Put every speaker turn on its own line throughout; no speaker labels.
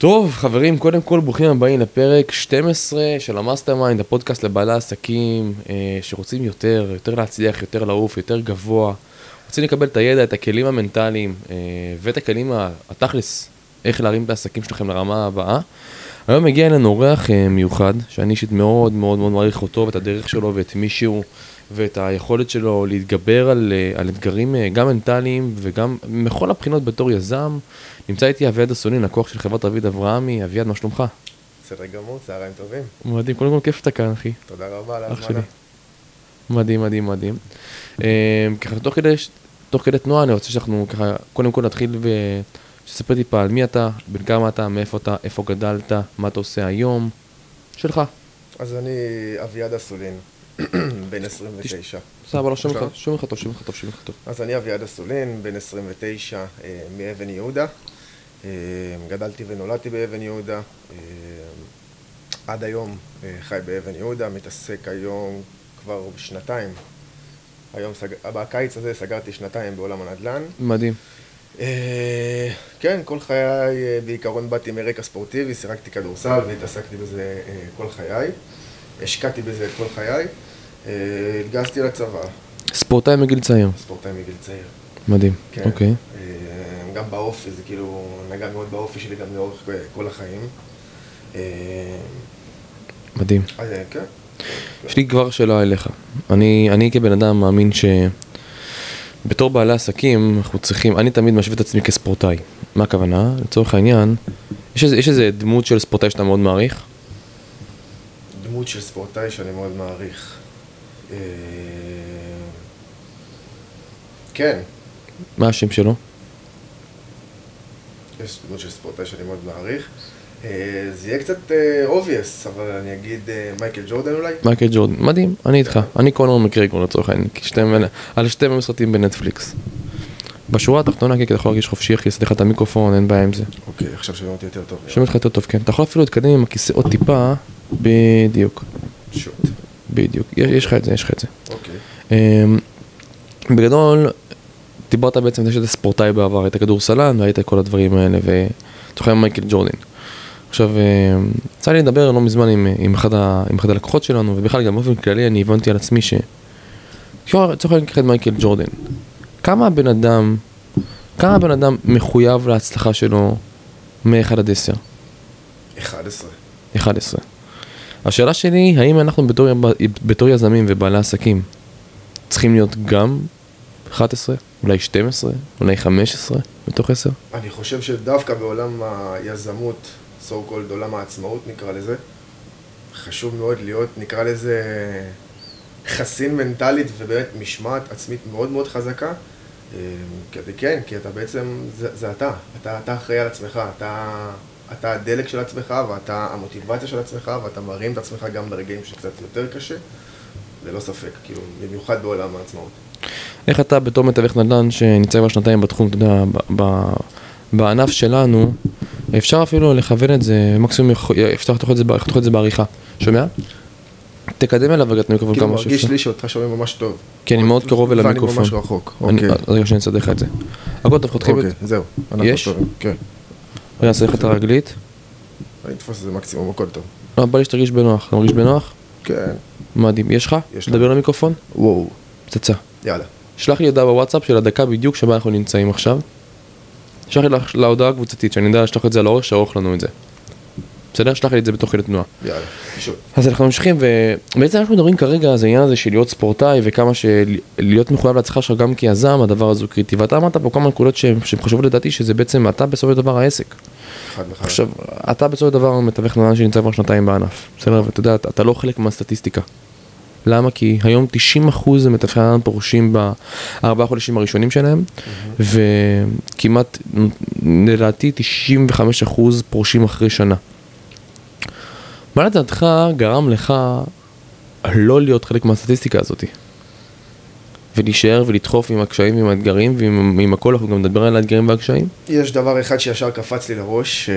טוב, חברים, קודם כל ברוכים הבאים לפרק 12 של המאסטר מיינד, הפודקאסט לבעלי עסקים אה, שרוצים יותר, יותר להצליח, יותר לעוף, יותר גבוה, רוצים לקבל את הידע, את הכלים המנטליים אה, ואת הכלים התכלס, איך להרים את העסקים שלכם לרמה הבאה. היום מגיע אלינו אורח אה, מיוחד, שאני אישית מאוד מאוד מאוד מעריך אותו ואת הדרך שלו ואת מי שהוא ואת היכולת שלו להתגבר על, אה, על אתגרים אה, גם מנטליים וגם מכל הבחינות בתור יזם. נמצא איתי אביעד אסולין, לקוח של חברת רביד אברהמי, אביעד, מה שלומך?
בסדר גמור, צהריים טובים.
מדהים, קודם כל כיף שאתה כאן, אחי.
תודה רבה על ההזמנה.
מדהים, מדהים, מדהים. אה, ככה, תוך כדי, תוך כדי תנועה, אני רוצה שאנחנו ככה, קודם כל נתחיל ותספר טיפה על מי אתה, בן כמה אתה, מאיפה אתה, איפה גדלת, מה אתה עושה היום, שלך.
אז אני אביעד אסולין, בן 29.
סבבה, לא שומע לך, טוב, שומע לך טוב, שומע לך טוב.
אז אני אביעד אסולין, בן 29, אה, מאבן יהודה. אה, גדלתי ונולדתי באבן יהודה. אה, עד היום אה, חי באבן יהודה, מתעסק היום כבר שנתיים. היום, סג... בקיץ הזה סגרתי שנתיים בעולם הנדל"ן.
מדהים.
אה, כן, כל חיי אה, בעיקרון באתי מרקע ספורטיבי, שיחקתי כדורסל והתעסקתי בזה כל חיי. השקעתי בזה כל חיי. התגייסתי לצבא,
ספורטאי מגיל צעיר,
ספורטאי מגיל צעיר.
מדהים,
כן.
אוקיי.
אה, גם באופי, זה כאילו נגע מאוד באופי שלי גם לאורך אה, כל החיים. אה,
מדהים.
אז אה, כן.
יש לי כבר שאלה אליך. אני, אני כבן אדם מאמין שבתור בעלי עסקים אנחנו צריכים, אני תמיד משווה את עצמי כספורטאי. מה הכוונה? לצורך העניין, יש איזה, יש איזה דמות של ספורטאי שאתה מאוד מעריך?
דמות של ספורטאי שאני מאוד מעריך. אה, כן,
מה השם שלו?
יש דמות של ספורטאי שאני מאוד מעריך. אה, זה יהיה קצת obvious, אבל אני אגיד אה, מייקל ג'ורדן אולי.
מייקל ג'ורדן. מדהים, אני איתך. אני קונור מקרגור לצורך העניין, על שתי סרטים בנטפליקס. בשורה התחתונה, כן, כי אתה יכול להרגיש חופשי, אעשה לך את המיקרופון, אין בעיה עם זה.
אוקיי, עכשיו שומעים אותי יותר טוב.
שומע אותך יותר טוב, כן. אתה יכול אפילו להתקדם עם הכיסא עוד טיפה, בדיוק,
שוט.
בדיוק. יש יש לך את זה, יש לך את זה.
אוקיי.
אמ, בגדול, דיברת בעצם על זה שאתה ספורטאי בעבר, היית כדורסלן והיית כל הדברים האלה, ולצורך העניין מייקל ג'ורדן. עכשיו, אמ, יצא לי לדבר לא מזמן עם, עם, אחד ה, עם אחד הלקוחות שלנו, ובכלל גם באופן כללי אני הבנתי על עצמי ש... לצורך העניין ניקח את מייקל ג'ורדן. כמה הבן אדם, כמה הבן אדם מחויב להצלחה שלו מ-1 עד 10?
11.
11. השאלה שלי, האם אנחנו בתור, בתור יזמים ובעלי עסקים צריכים להיות גם 11, אולי 12, אולי 15 מתוך 10?
אני חושב שדווקא בעולם היזמות, so called עולם העצמאות נקרא לזה, חשוב מאוד להיות, נקרא לזה, חסין מנטלית ובאמת משמעת עצמית מאוד מאוד חזקה. אה, כדי כן, כי אתה בעצם, זה, זה אתה, אתה, אתה אחראי על עצמך, אתה, אתה הדלק של עצמך ואתה המוטיבציה של עצמך ואתה מרים את עצמך גם ברגעים שקצת יותר קשה, ללא ספק, כאילו, במיוחד בעולם העצמאות.
איך אתה בתור מתווך נדל"ן שנמצא כבר שנתיים בתחום, אתה יודע, ב- ב- בענף שלנו, אפשר אפילו לכוון את זה, מקסימום אפשר לחתוך את זה, את זה בעריכה. שומע? תקדם אליו רגע את המיקרופון
כאילו
כמה
מרגיש
שאפשר.
לי שאותך שומעים ממש טוב.
כי אני מאוד קרוב אל
ואני
המיקרופון.
ממש רחוק. אוקיי.
אז רגע שאני אסדר לך את זה. הכל טוב, חותכים את
אוקיי, זהו.
יש?
כן.
רגע, אני אעשה לך את הרגלית.
אני אתפוס את זה מקסימום, הכל טוב.
לא, בא לי שתרגיש בנוח. אתה מרגיש בנוח?
כן.
מדהים. יש לך?
יש לי.
דבר למיקרופון?
וואו.
פצצה.
יאללה.
שלח לי הודעה בוואטסאפ של הדקה בדיוק שבה אנחנו נמצאים עכשיו. שלח לי להודעה הקבוצתית, שאני יודע לשלוח את זה על האורך, שארוך לנו את זה. בסדר? שלח לי את זה בתוך כדי תנועה.
יאללה.
אז אנחנו ממשיכים, ובעצם אנחנו מדברים כרגע, זה העניין הזה של להיות ספורטאי, וכמה שלהיות מחויב להצלחה שלך גם כיזם, הדבר הזה הוא קריטי. ואתה אמרת פה כמה נקודות שהן חשובות לדעתי, שזה בעצם אתה בסופו של דבר העסק.
חד.
עכשיו, אתה בסופו של דבר מתווך נדל"ן שנמצא כבר שנתיים בענף, בסדר? ואתה יודע, אתה לא חלק מהסטטיסטיקה. למה? כי היום 90% מתווכי נדל"ן פורשים בארבעה חודשים הראשונים שלהם, וכמעט, לדעתי, 95% פורשים אחרי שנה. מה לדעתך גרם לך לא להיות חלק מהסטטיסטיקה הזאת? ולהישאר ולדחוף עם הקשיים ועם האתגרים ועם עם הכל, אנחנו גם נדבר על האתגרים והקשיים?
יש דבר אחד שישר קפץ לי לראש,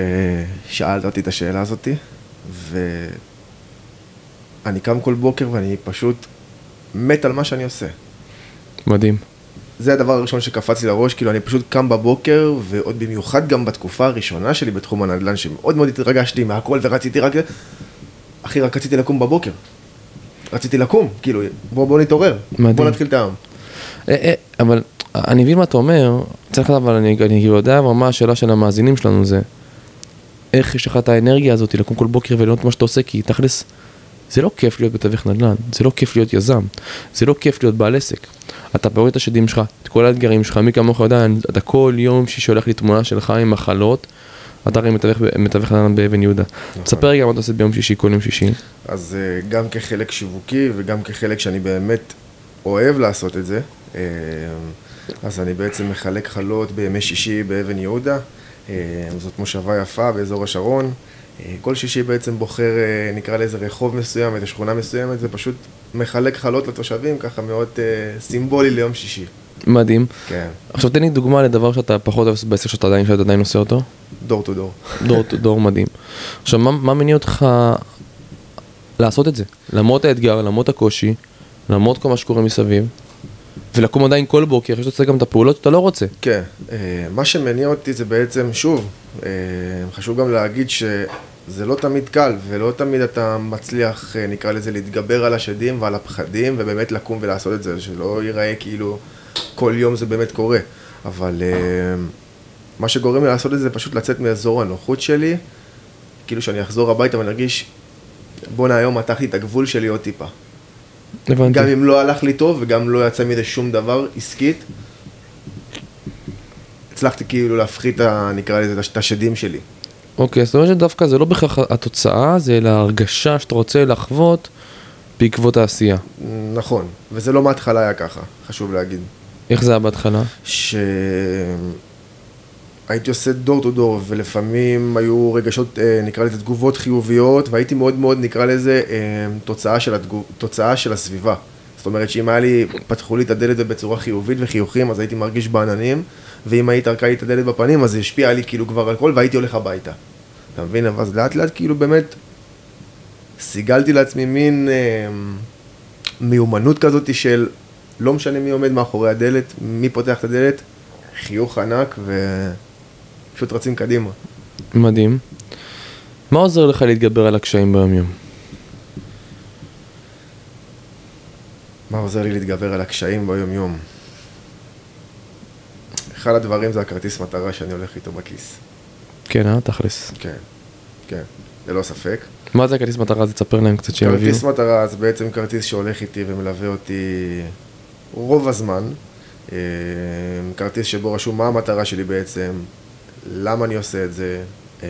ששאלת אותי את השאלה הזאתי, ואני קם כל בוקר ואני פשוט מת על מה שאני עושה.
מדהים.
זה הדבר הראשון שקפץ לי לראש, כאילו אני פשוט קם בבוקר, ועוד במיוחד גם בתקופה הראשונה שלי בתחום הנדל"ן, שמאוד מאוד התרגשתי מהכל ורציתי רק... אחי, רק רציתי לקום בבוקר. רציתי לקום, כאילו, בוא, בוא נתעורר,
מדהים.
בוא נתחיל את היום.
אה, אה, אבל אני מבין מה אתה אומר, צריך לדעת, אבל אני, אני יודע מה השאלה של המאזינים שלנו זה, איך יש לך את האנרגיה הזאת לקום כל בוקר ולראות מה שאתה עושה, כי תכלס, זה לא כיף להיות בתווך נדל"ן, זה לא כיף להיות יזם, זה לא כיף להיות בעל עסק. אתה רואה את השדים שלך, את כל האתגרים שלך, מי כמוך יודע, אתה כל יום ששולח לי תמונה שלך עם מחלות, אתה הרי מתווך, מתווך נדל"ן באבן יהודה. תספר רגע מה אתה עושה ביום שישי, כל יום שישי.
אז אה, גם כחלק שיווקי וגם כחלק שאני באמת אוהב לעשות את זה, אה, אז אני בעצם מחלק חלות בימי שישי באבן יהודה, אה, זאת מושבה יפה באזור השרון. אה, כל שישי בעצם בוחר, אה, נקרא לזה רחוב מסוים, איזה שכונה מסוימת, זה פשוט מחלק חלות לתושבים, ככה מאוד אה, סימבולי ליום שישי.
מדהים.
כן,
עכשיו תן לי דוגמה לדבר שאתה פחות אוהב בעסק שאתה עדיין, שאתה עדיין עושה אותו.
דור טו דור.
דור, דור מדהים. עכשיו, מה, מה מניע אותך לעשות את זה? למרות האתגר, למרות הקושי, למרות כל מה שקורה מסביב, ולקום עדיין כל בוקר, אחרי שאתה גם את הפעולות שאתה לא רוצה.
כן, אה, מה שמניע אותי זה בעצם, שוב, אה, חשוב גם להגיד שזה לא תמיד קל, ולא תמיד אתה מצליח, אה, נקרא לזה, להתגבר על השדים ועל הפחדים, ובאמת לקום ולעשות את זה, שלא ייראה כאילו כל יום זה באמת קורה. אבל מה שגורם לי לעשות את זה, זה פשוט לצאת מאזור הנוחות שלי, כאילו שאני אחזור הביתה ואני ארגיש, בואנה היום מתחתי את הגבול שלי עוד טיפה.
הבנתי.
גם אם לא הלך לי טוב וגם לא יצא מזה שום דבר עסקית, הצלחתי כאילו להפחית, נקרא לזה, את השדים שלי.
אוקיי, אז זאת אומרת שדווקא זה לא בהכרח התוצאה, זה אלא ההרגשה שאתה רוצה לחוות בעקבות העשייה.
נכון, וזה לא מההתחלה היה ככה, חשוב להגיד.
איך זה היה בהתחלה?
שהייתי עושה דור טו דור, ולפעמים היו רגשות, אה, נקרא לזה תגובות חיוביות, והייתי מאוד מאוד, נקרא לזה, אה, תוצאה של, התגוב, תוצאה של הסביבה. זאת אומרת שאם היה לי, פתחו לי את הדלת בצורה חיובית וחיוכים, אז הייתי מרגיש בעננים, ואם היית טרקה לי את הדלת בפנים, אז זה השפיע עלי כאילו כבר על הכל, והייתי הולך הביתה. אתה מבין? אז לאט לאט כאילו באמת סיגלתי לעצמי מין אה, מיומנות כזאת של לא משנה מי עומד מאחורי הדלת, מי פותח את הדלת, חיוך ענק ופשוט רצים קדימה.
מדהים. מה עוזר לך להתגבר על הקשיים ביום-יום?
מה עוזר לי להתגבר על הקשיים ביום-יום? אחד הדברים זה הכרטיס מטרה שאני הולך איתו בכיס.
כן, אה? תכלס.
כן, כן, ללא ספק.
מה זה הכרטיס מטרה? זה תספר להם קצת שהם יבינו.
כרטיס מטרה זה בעצם כרטיס שהולך איתי ומלווה אותי רוב הזמן. אה, כרטיס שבו רשום מה המטרה שלי בעצם, למה אני עושה את זה, אה,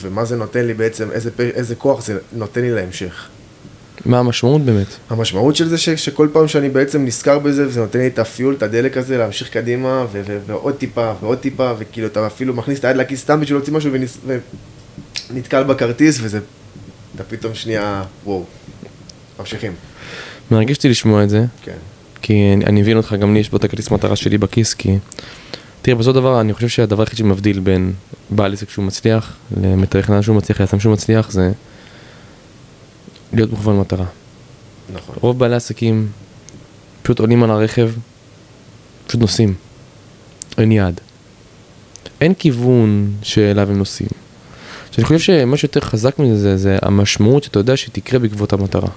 ומה זה נותן לי בעצם, איזה, איזה כוח זה נותן לי להמשך.
מה המשמעות באמת?
המשמעות של זה ש, שכל פעם שאני בעצם נזכר בזה, וזה נותן לי את הפיול, את הדלק הזה, להמשיך קדימה, ו, ו, ועוד טיפה, ועוד טיפה, וכאילו אתה אפילו מכניס את היד לכיס סתם בשביל להוציא משהו, ונס, ונתקל בכרטיס, וזה, אתה פתאום שנייה, וואו, ממשיכים,
מרגיש אותי לשמוע את זה,
כן.
כי אני, אני מבין אותך, גם לי יש פה את הכרטיס מטרה שלי בכיס, כי... תראה, בסופו של דבר, אני חושב שהדבר היחיד שמבדיל בין בעל עסק שהוא מצליח, למתווך נדל"ן שהוא מצליח, ליזם שהוא מצליח, זה להיות מוכוון מטרה.
נכון.
רוב בעלי עסקים פשוט עולים על הרכב, פשוט נוסעים. אין יעד. אין כיוון שאליו הם נוסעים. אני חושב שמה שיותר חזק מזה זה, זה המשמעות שאתה יודע שתקרה בעקבות המטרה.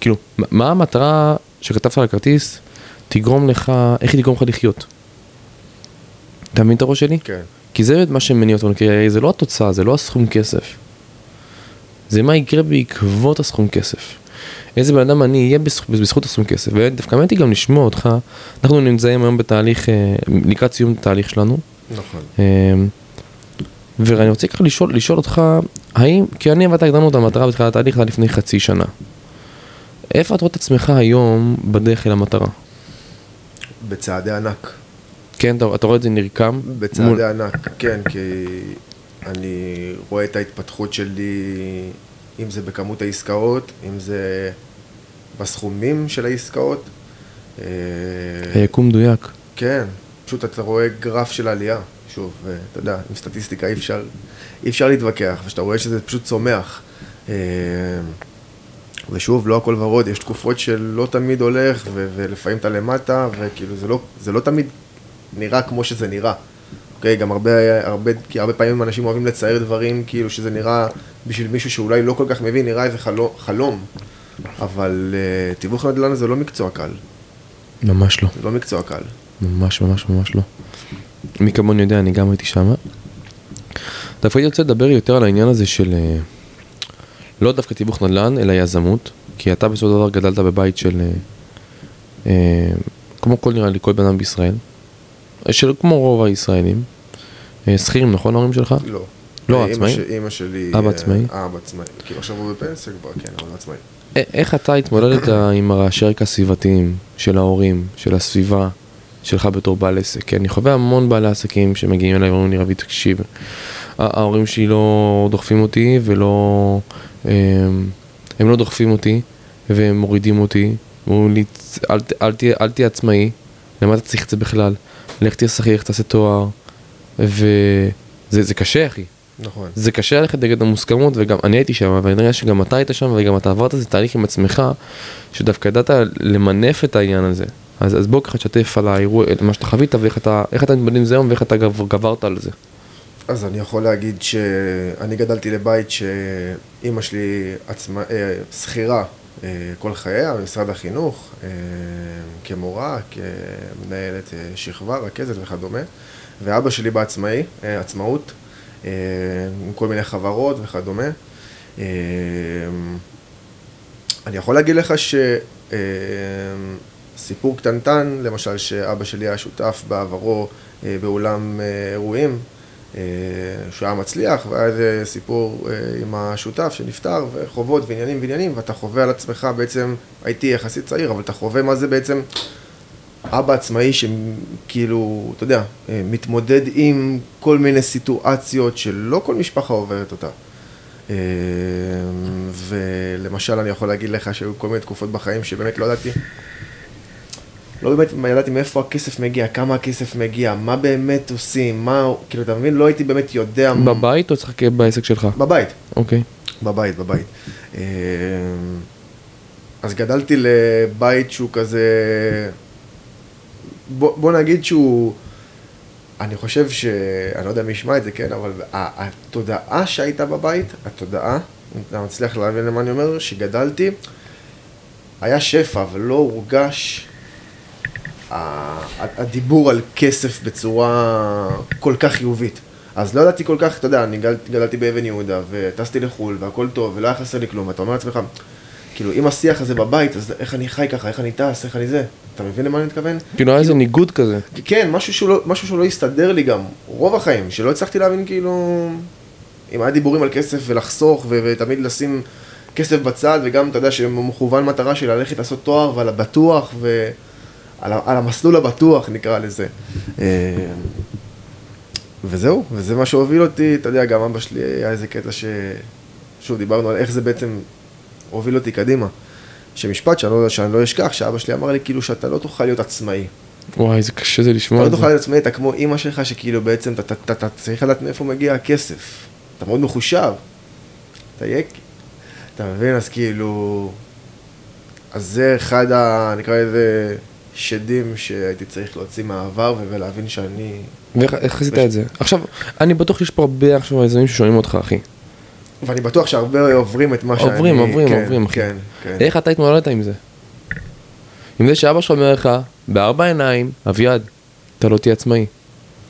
כאילו, מה המטרה שכתבת על הכרטיס תגרום לך, איך היא תגרום לך לחיות? אתה מבין את הראש שלי?
כן,
כי זה מה שמניע אותנו, כי זה לא התוצאה, זה לא הסכום כסף. זה מה יקרה בעקבות הסכום כסף. איזה בן אדם אני אהיה בזכות, בזכות הסכום כסף. ודווקא היא גם לשמוע אותך, אנחנו נמצאים היום בתהליך, אה, לקראת סיום התהליך שלנו.
נכון.
אה, ואני רוצה ככה לשאול, לשאול אותך, האם, כי אני ואתה הגדרנו את המטרה בתחילת התהליך, לפני חצי שנה. איפה אתה רואה את עצמך היום בדרך אל המטרה?
בצעדי ענק.
כן, אתה, אתה רואה את זה נרקם?
בצעדי ענק, כן, כי אני רואה את ההתפתחות שלי, אם זה בכמות העסקאות, אם זה בסכומים של העסקאות. אה,
היקום מדויק.
כן, פשוט אתה רואה גרף של עלייה. שוב, אה, אתה יודע, עם סטטיסטיקה אי אפשר, אי אפשר להתווכח, וכשאתה רואה שזה פשוט צומח. אה, ושוב, לא הכל ורוד, יש תקופות שלא תמיד הולך, ולפעמים אתה למטה, וכאילו זה לא, זה לא תמיד נראה כמו שזה נראה. אוקיי, גם הרבה, הרבה, כי הרבה פעמים אנשים אוהבים לצייר דברים כאילו שזה נראה בשביל מישהו שאולי לא כל כך מבין, נראה איזה חלום, חלום. אבל uh, תיווך נדל"ן זה לא מקצוע קל,
ממש לא.
זה לא מקצוע קל.
ממש ממש ממש לא. מי כמוני יודע, אני גם הייתי שם. דווקא הייתי רוצה לדבר יותר על העניין הזה של אה, לא דווקא תיווך נדל"ן, אלא יזמות. כי אתה בסופו של דבר גדלת בבית של, אה, אה, כמו כל נראה לי, כל בן אדם בישראל. של כמו רוב הישראלים. אה, שכירים, נכון ההורים שלך?
לא.
לא,
אמא
עצמאי?
אמא שלי...
אבא
אה,
עצמאי?
אבא עצמאי. כאילו עכשיו הוא בפנסיה כבר, כן, אבל עצמאי.
איך אתה התמודדת עם הרעשי רקע הסביבתיים של ההורים, של הסביבה, שלך בתור בעל עסק? כי אני חווה המון בעלי עסקים שמגיעים אליי ואומרים לי, רבי, תקשיב, ההורים שלי לא דוחפים אותי ולא... הם, הם לא דוחפים אותי והם מורידים אותי. אומרים לי, "צ- אל, ת- אל, תהיה, אל תהיה עצמאי, למה אתה צריך את זה בכלל? לך תהיה שכיר, לך תעשה תואר. וזה זה קשה, אחי.
נכון.
זה קשה ללכת נגד המוסכמות וגם אני הייתי שם אבל נראה שגם אתה היית שם וגם אתה עברת איזה תהליך עם עצמך שדווקא ידעת למנף את העניין הזה אז, אז בוא ככה תשתף על האירוע, מה שאתה חווית ואיך אתה, מתמודד עם זה היום ואיך אתה גב- גברת על זה.
אז אני יכול להגיד שאני גדלתי לבית שאימא שלי עצמה, אה, שכירה כל חייה במשרד החינוך, אה, כמורה, כמנהלת אה, שכבה, רכזת וכדומה, ואבא שלי בעצמאי, אה, עצמאות, אה, עם כל מיני חברות וכדומה. אה, אני יכול להגיד לך ש... אה, סיפור קטנטן, למשל שאבא שלי היה שותף בעברו אה, באולם אה, אירועים, אה, שהוא היה מצליח, והיה איזה סיפור אה, עם השותף שנפטר, וחובות ועניינים ועניינים, ואתה חווה על עצמך בעצם, הייתי יחסית צעיר, אבל אתה חווה מה זה בעצם אבא עצמאי שכאילו, אתה יודע, אה, מתמודד עם כל מיני סיטואציות שלא כל משפחה עוברת אותה. אה, ולמשל אני יכול להגיד לך שהיו כל מיני תקופות בחיים שבאמת לא ידעתי, לא באמת ידעתי מאיפה הכסף מגיע, כמה הכסף מגיע, מה באמת עושים, מה, כאילו אתה מבין? לא הייתי באמת יודע,
בבית או צריך בעסק שלך?
בבית,
אוקיי.
בבית, בבית. אה, אז גדלתי לבית שהוא כזה, בוא, בוא נגיד שהוא, אני חושב ש... אני לא יודע מי ישמע את זה, כן, אבל התודעה שהייתה בבית, התודעה, אם אתה מצליח להבין למה אני אומר, שגדלתי, היה שפע, אבל לא הורגש הדיבור על כסף בצורה כל כך חיובית. אז לא ידעתי כל כך, אתה יודע, אני גדל, גדלתי באבן יהודה, וטסתי לחו"ל, והכל טוב, ולא היה חסר לי כלום, ואתה אומר לעצמך, כאילו, אם השיח הזה בבית, אז איך אני חי ככה, איך אני טס, איך אני זה? אתה מבין למה אני מתכוון?
כאילו היה איזה ניגוד כזה.
כן, משהו שהוא לא, משהו שהוא לא הסתדר לי גם, רוב החיים, שלא הצלחתי להבין כאילו, אם היה דיבורים על כסף ולחסוך ו- ותמיד לשים כסף בצד, וגם, אתה יודע, שמכוון מטרה של ללכת לעשות תואר ועל הבטוח, ועל ה- על המסלול הבטוח נקרא לזה. אה, וזהו, וזה מה שהוביל אותי, אתה יודע, גם אבא שלי היה איזה קטע ש... שוב, דיברנו על איך זה בעצם הוביל אותי קדימה. שמשפט שאני לא, שאני לא אשכח, שאבא שלי אמר לי כאילו שאתה לא תוכל להיות עצמאי.
וואי, איזה קשה זה
אתה
לשמוע
לא
את זה.
תוכל להיות עצמאי, אתה כמו אימא שלך, שכאילו בעצם אתה, אתה, אתה, אתה צריך לדעת מאיפה מגיע הכסף. אתה מאוד מחושב. אתה יק... אתה מבין? אז כאילו... אז זה אחד ה... נקרא לזה שדים שהייתי צריך להוציא מהעבר ולהבין שאני...
ואיך איך עשית את זה? עכשיו, אני בטוח שיש פה הרבה עכשיו יזמים ששומעים אותך, אחי.
ואני בטוח שהרבה עוברים את מה שאני...
עוברים, עוברים,
כן,
עוברים, אחי.
כן, כן.
איך אתה התמודדת עם זה? עם זה שאבא שלך אומר לך, בארבע עיניים, אביעד, אתה לא תהיה עצמאי.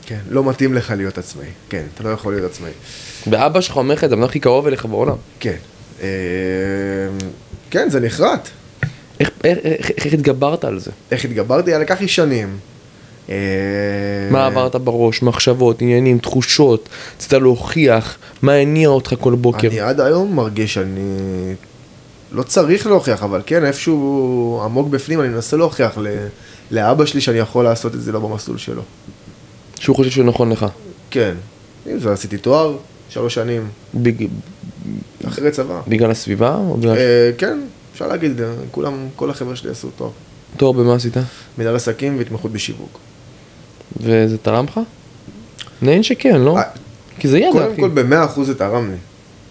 כן, לא מתאים לך להיות עצמאי. כן, אתה לא יכול להיות עצמאי.
ואבא שלך אומר לך את זה, הכי קרוב אליך בעולם.
כן. אה, כן, זה נחרט.
איך- איך- איך איך התגברת על זה?
איך התגברתי? היה לקח לי שנים. אה,
מה עברת בראש, מחשבות, עניינים, תחושות, רצית להוכיח, מה הניע אותך כל בוקר?
אני עד היום מרגיש שאני לא צריך להוכיח, אבל כן, איפשהו עמוק בפנים, אני מנסה להוכיח ל... לאבא שלי שאני יכול לעשות את זה לא במסלול שלו.
שהוא חושב שהוא נכון לך.
כן. אם זה עשיתי תואר, שלוש שנים,
בג-
אחרי צבא.
בגלל הסביבה? או בגלל...
אה, כן, אפשר להגיד, אה, כולם, כל החבר'ה שלי עשו תואר.
תואר במה עשית?
מנהל עסקים והתמחות בשיווק.
וזה תרם לך? נהן שכן, לא?
אה,
כי זה ידע,
קודם. כל, במאה אחוז זה תרם לי.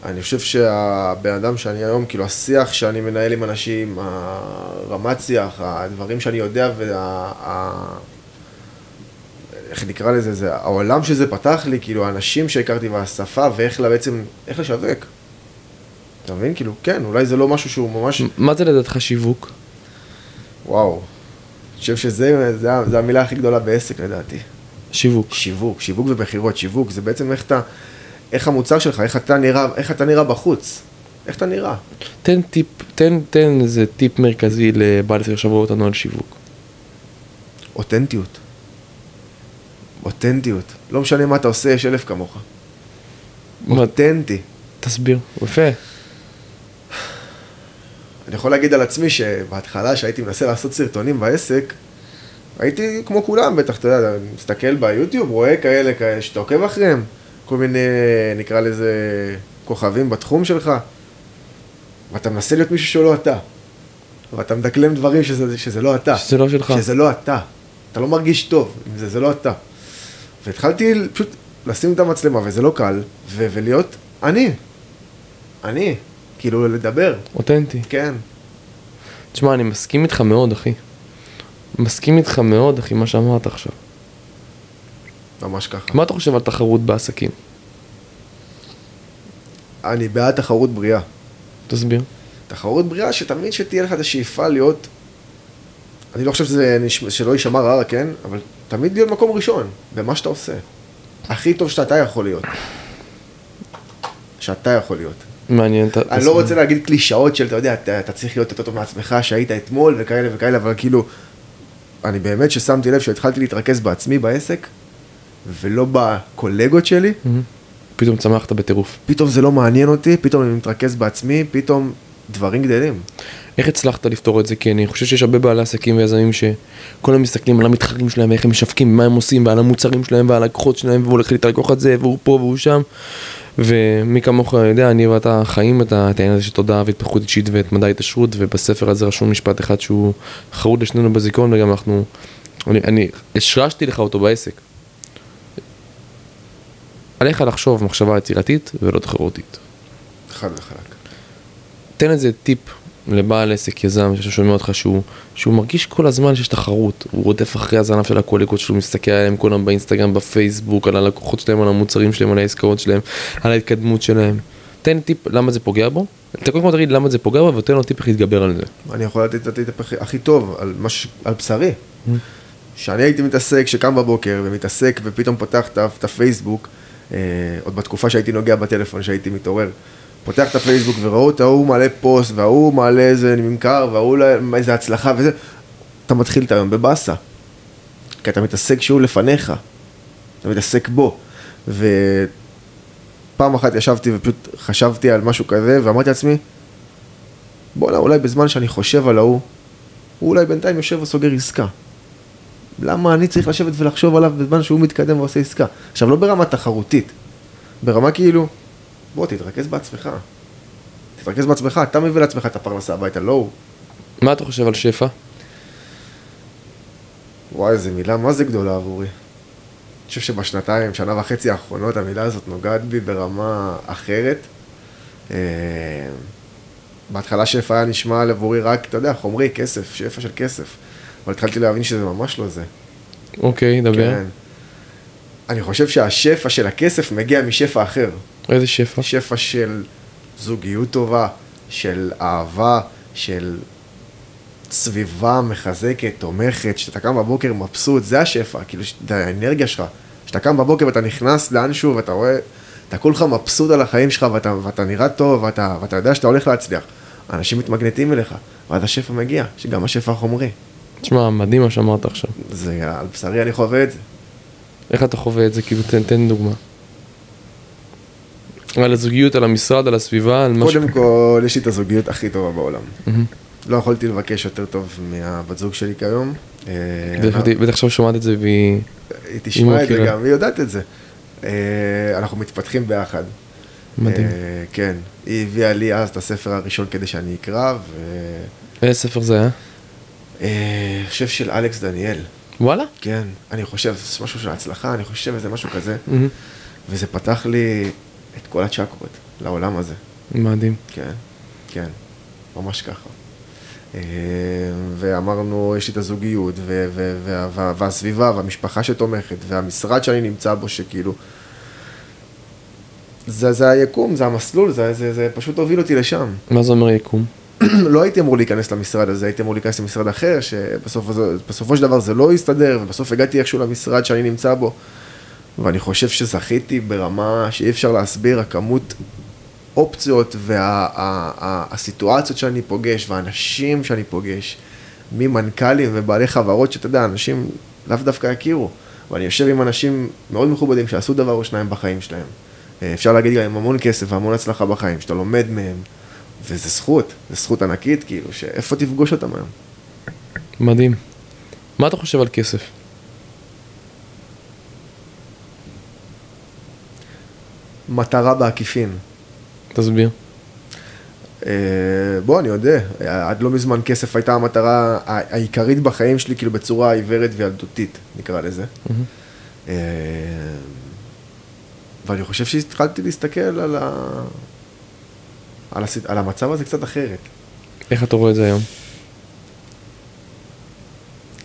אני חושב שהבן אדם שאני היום, כאילו השיח שאני מנהל עם אנשים, הרמת שיח, הדברים שאני יודע וה... איך נקרא לזה, זה העולם שזה פתח לי, כאילו האנשים שהכרתי והשפה ואיך לה בעצם, איך לשווק. אתה מבין? כאילו, כן, אולי זה לא משהו שהוא ממש...
מה זה לדעתך שיווק?
וואו. אני חושב שזה זה, זה המילה הכי גדולה בעסק לדעתי.
שיווק.
שיווק, שיווק ומכירות, שיווק, זה בעצם איך אתה, איך המוצר שלך, איך אתה נראה, איך אתה נראה בחוץ. איך אתה נראה.
תן טיפ, תן, תן איזה טיפ מרכזי לבעל עסק שרואה אותנו על שיווק.
אותנטיות. אותנטיות. לא משנה מה אתה עושה, יש אלף כמוך.
מה-
אותנטי.
תסביר. יפה.
אני יכול להגיד על עצמי שבהתחלה, שהייתי מנסה לעשות סרטונים בעסק, הייתי כמו כולם, בטח, אתה יודע, מסתכל ביוטיוב, רואה כאלה, כאלה שאתה עוקב אחריהם, כל מיני, נקרא לזה, כוכבים בתחום שלך, ואתה מנסה להיות מישהו שהוא לא אתה. ואתה מדקלם דברים שזה, שזה לא אתה.
שזה לא שלך.
שזה לא אתה. אתה לא מרגיש טוב עם זה, זה לא אתה. והתחלתי פשוט לשים את המצלמה, וזה לא קל, ו- ולהיות אני. אני. כאילו, לדבר.
אותנטי.
כן.
תשמע, אני מסכים איתך מאוד, אחי. מסכים איתך מאוד, אחי, מה שאמרת עכשיו.
ממש ככה.
מה אתה חושב על תחרות בעסקים?
אני בעד תחרות בריאה.
תסביר.
תחרות בריאה שתמיד שתהיה לך את השאיפה להיות, אני לא חושב שזה, שלא יישמע רע, כן? אבל תמיד להיות מקום ראשון במה שאתה עושה. הכי טוב שאתה יכול להיות. שאתה יכול להיות.
מעניין.
אני. לא רוצה להגיד קלישאות של, אתה יודע, אתה, צריך להיות יותר טוב מעצמך שהיית אתמול וכאלה וכאלה, אבל כאילו, אני באמת ששמתי לב שהתחלתי להתרכז בעצמי בעסק, ולא בקולגות שלי.
פתאום צמחת בטירוף.
פתאום זה לא מעניין אותי, פתאום אני מתרכז בעצמי, פתאום דברים גדלים.
איך הצלחת לפתור את זה? כי אני חושב שיש הרבה בעלי עסקים ויזמים שכל הזמן מסתכלים על המתחרים שלהם ואיך הם משווקים, מה הם עושים, ועל המוצרים שלהם ועל הלקוחות שלהם, והוא הולך את הלקוח הזה, והוא פה והוא שם. ומי כמוך יודע, אני ואתה חיים את העניין הזה של תודעה והתפתחות אישית ואת מדע ההתעשרות, ובספר הזה רשום משפט אחד שהוא חרוד לשנינו בזיכרון, וגם אנחנו, אני, אני השרשתי לך אותו בעסק. עליך לחשוב מחשבה יצירתית ולא תחרותית.
חד וחלק.
תן איזה טיפ לבעל עסק, יזם, ששומע אותך שהוא, שהוא מרגיש כל הזמן שיש תחרות, הוא רודף אחרי הזנב של הקולגות שלו, מסתכל עליהם כל היום באינסטגרם, בפייסבוק, על הלקוחות שלהם, על המוצרים שלהם, על העסקאות שלהם, על ההתקדמות שלהם. תן טיפ למה זה פוגע בו, אתה קודם כל תגיד למה זה פוגע בו ותן לו טיפ איך להתגבר על זה.
אני יכול לתת את הטיפ הכי- טוב על, מש, על בשרי. שאני הייתי מתעסק, שקם בבוקר ומתעסק ופתאום ה- את הפייסבוק, אה, עוד בתקופה שהייתי נוגע בטלפון, שהייתי מתעורר, פותח את הפייסבוק וראו את ההוא מעלה פוסט וההוא מעלה איזה נמכר וההוא לא- איזה הצלחה וזה, אתה מתחיל את היום בבאסה. כי אתה מתעסק שהוא לפניך, אתה מתעסק בו. ופעם אחת ישבתי ופשוט חשבתי על משהו כזה ואמרתי לעצמי, בואנה, אולי בזמן שאני חושב על ההוא, הוא אולי בינתיים יושב וסוגר עסקה. למה אני צריך לשבת ולחשוב עליו בזמן שהוא מתקדם ועושה עסקה? עכשיו, לא ברמה תחרותית, ברמה כאילו, בוא, תתרכז בעצמך. תתרכז בעצמך, אתה מביא לעצמך את הפרנסה הביתה, לא הוא.
מה אתה חושב על שפע?
וואי, איזה מילה, מה זה גדולה עבורי. אני חושב שבשנתיים, שנה וחצי האחרונות, המילה הזאת נוגעת בי ברמה אחרת. אה, בהתחלה שפע היה נשמע עבורי רק, אתה יודע, חומרי, כסף, שפע של כסף. אבל התחלתי להבין שזה ממש לא זה.
אוקיי, דבר.
כן. אני חושב שהשפע של הכסף מגיע משפע אחר.
איזה שפע?
שפע של זוגיות טובה, של אהבה, של סביבה מחזקת, תומכת, שאתה קם בבוקר מבסוט, זה השפע, כאילו, זה האנרגיה שלך. כשאתה קם בבוקר ואתה נכנס לאנשהו ואתה רואה, אתה כולך מבסוט על החיים שלך ואתה, ואתה נראה טוב ואתה, ואתה יודע שאתה הולך להצליח. אנשים מתמגנטים אליך, ואז השפע מגיע, שגם השפע החומרי.
תשמע, מדהים מה שאמרת עכשיו.
זה, על בשרי אני חווה את זה.
איך אתה חווה את זה? כאילו, תן, תן דוגמה. על הזוגיות, על המשרד, על הסביבה, על מה ש...
קודם כל, יש לי את הזוגיות הכי טובה בעולם. לא יכולתי לבקש יותר טוב מהבת זוג שלי כיום. אה,
בטח- עכשיו שומעת את זה והיא...
היא תשמע את זה. גם, היא יודעת את זה. אה, אנחנו מתפתחים ביחד.
מדהים.
אה, כן. היא הביאה לי אז את הספר הראשון כדי שאני אקרא, ו...
איזה ספר זה היה?
אני חושב של אלכס דניאל.
וואלה?
כן, אני חושב, זה משהו של הצלחה, אני חושב איזה משהו כזה. וזה פתח לי את כל הצ'קרות לעולם הזה.
מדהים.
כן, כן, ממש ככה. אה, ואמרנו, יש לי את הזוגיות, ו- ו- וה- וה- והסביבה, והמשפחה שתומכת, והמשרד שאני נמצא בו, שכאילו... זה, זה היקום, זה המסלול, זה, זה, זה פשוט הוביל אותי לשם.
מה זה אומר יקום?
לא הייתי אמור להיכנס למשרד הזה, הייתי אמור להיכנס למשרד אחר, שבסופו של דבר זה לא יסתדר, ובסוף הגעתי איכשהו למשרד שאני נמצא בו. ואני חושב שזכיתי ברמה שאי אפשר להסביר, הכמות אופציות והסיטואציות שאני פוגש, והאנשים שאני פוגש, ממנכ"לים ובעלי חברות, שאתה יודע, אנשים לאו דווקא יכירו. ואני יושב עם אנשים מאוד מכובדים שעשו דבר או שניים בחיים שלהם. אה, אפשר להגיד עם המון כסף והמון הצלחה בחיים, שאתה לומד מהם, וזה זכות, זו זכות ענקית, כאילו, שאיפה תפגוש אותם היום?
מדהים. מה אתה חושב על כסף?
מטרה בעקיפין.
תסביר.
אה, בוא, אני יודע, עד לא מזמן כסף הייתה המטרה העיקרית בחיים שלי, כאילו בצורה עיוורת וילדותית, נקרא לזה. אה, ואני חושב שהתחלתי להסתכל על, ה... על, הס... על המצב הזה קצת אחרת.
איך אתה רואה את זה היום?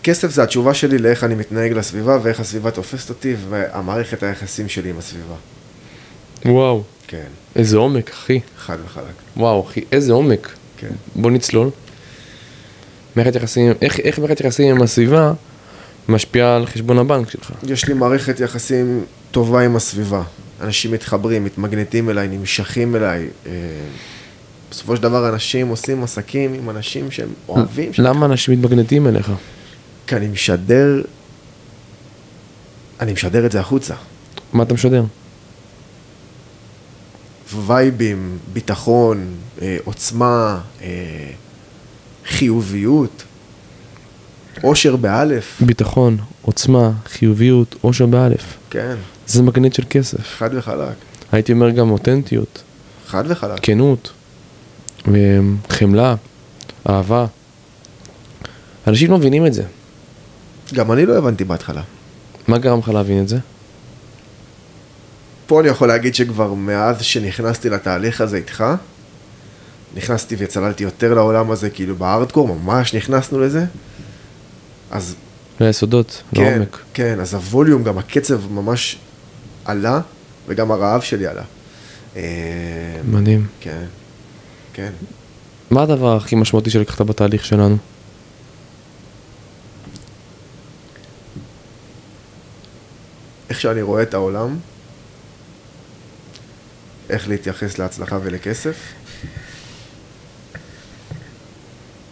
כסף זה התשובה שלי לאיך אני מתנהג לסביבה ואיך הסביבה תופסת אותי והמערכת היחסים שלי עם הסביבה.
וואו,
כן,
איזה עומק, אחי.
חד וחלק.
וואו, אחי, איזה עומק.
כן.
בוא נצלול. מערכת יחסים, איך, איך מערכת יחסים עם הסביבה משפיעה על חשבון הבנק שלך?
יש לי מערכת יחסים טובה עם הסביבה. אנשים מתחברים, מתמגנטים אליי, נמשכים אליי. אה, בסופו של דבר אנשים עושים עסקים עם אנשים שהם אוהבים.
למה אנשים מתמגנטים אליך?
כי אני משדר, אני משדר את זה החוצה.
מה אתה משדר?
וייבים, ביטחון, אה, עוצמה, אה, חיוביות, אושר באלף,
ביטחון, עוצמה, חיוביות, אושר באלף.
כן,
זה מגנט של כסף.
חד וחלק,
הייתי אומר גם אותנטיות,
חד וחלק.
כנות, אמ, חמלה, אהבה. אנשים לא מבינים את זה.
גם אני לא הבנתי בהתחלה.
מה גרם לך להבין את זה?
פה אני יכול להגיד שכבר מאז שנכנסתי לתהליך הזה איתך, נכנסתי וצללתי יותר לעולם הזה, כאילו בארדקור, ממש נכנסנו לזה, אז
ליסודות,
כן,
לעומק.
כן, אז הווליום, גם הקצב ממש עלה, וגם הרעב שלי עלה. אה,
מדהים.
כן, כן.
מה הדבר הכי משמעותי שלקחת בתהליך שלנו?
איך שאני רואה את העולם, איך להתייחס להצלחה ולכסף,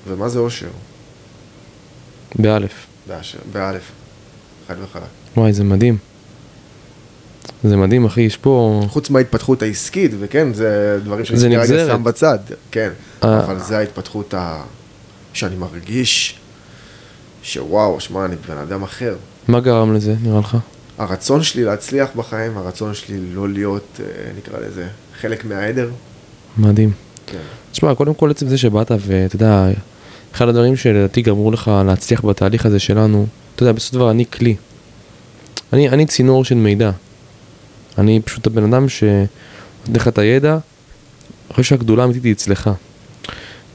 ומה זה אושר,
באלף.
באשר, באלף, חד וחלק.
וואי, זה מדהים. זה מדהים, אחי, יש פה...
חוץ מההתפתחות העסקית, וכן, זה דברים שאני כרגע. שם בצד, כן,
אה.
אבל זה ההתפתחות ה... שאני מרגיש שוואו, שמע, אני בן אדם אחר.
מה גרם לזה, נראה לך?
הרצון שלי להצליח בחיים, הרצון שלי לא להיות, אה, נקרא לזה, חלק מהעדר.
מדהים.
כן.
תשמע, קודם כל עצם זה שבאת, ואתה יודע, אחד הדברים שלדעתי גרמו לך להצליח בתהליך הזה שלנו, אתה יודע, בסופו של דבר אני כלי. אני, אני צינור של מידע. אני פשוט הבן אדם שנותן לך את הידע, חושב שהגדולה האמיתית היא אצלך.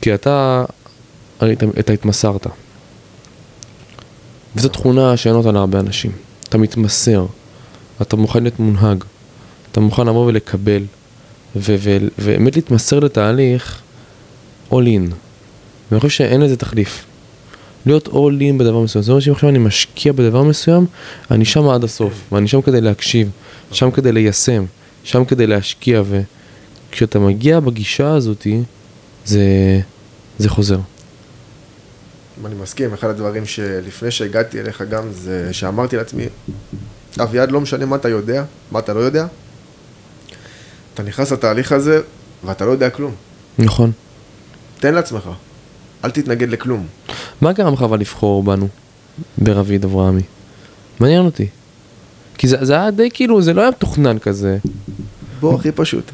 כי אתה, הרי אתה, אתה התמסרת. וזו תכונה שאין אותה להרבה אנשים. אתה מתמסר, אתה מוכן להיות מונהג, אתה מוכן לבוא ולקבל, ובאמת להתמסר לתהליך all in. ואני חושב שאין לזה תחליף. להיות all in בדבר מסוים, זה אומר שאם עכשיו אני משקיע בדבר מסוים, אני שם עד הסוף, ואני שם כדי להקשיב, שם כדי ליישם, שם כדי להשקיע, וכשאתה מגיע בגישה הזאתי, זה, זה חוזר.
אני מסכים, אחד הדברים שלפני שהגעתי אליך גם, זה שאמרתי לעצמי, אביעד, לא משנה מה אתה יודע, מה אתה לא יודע, אתה נכנס לתהליך הזה ואתה לא יודע כלום.
נכון.
תן לעצמך, אל תתנגד לכלום.
מה גרם לך אבל לבחור בנו, ברביד אברהמי? מעניין אותי. כי זה, זה היה די כאילו, זה לא היה מתוכנן כזה,
בוא, הכי פשוט.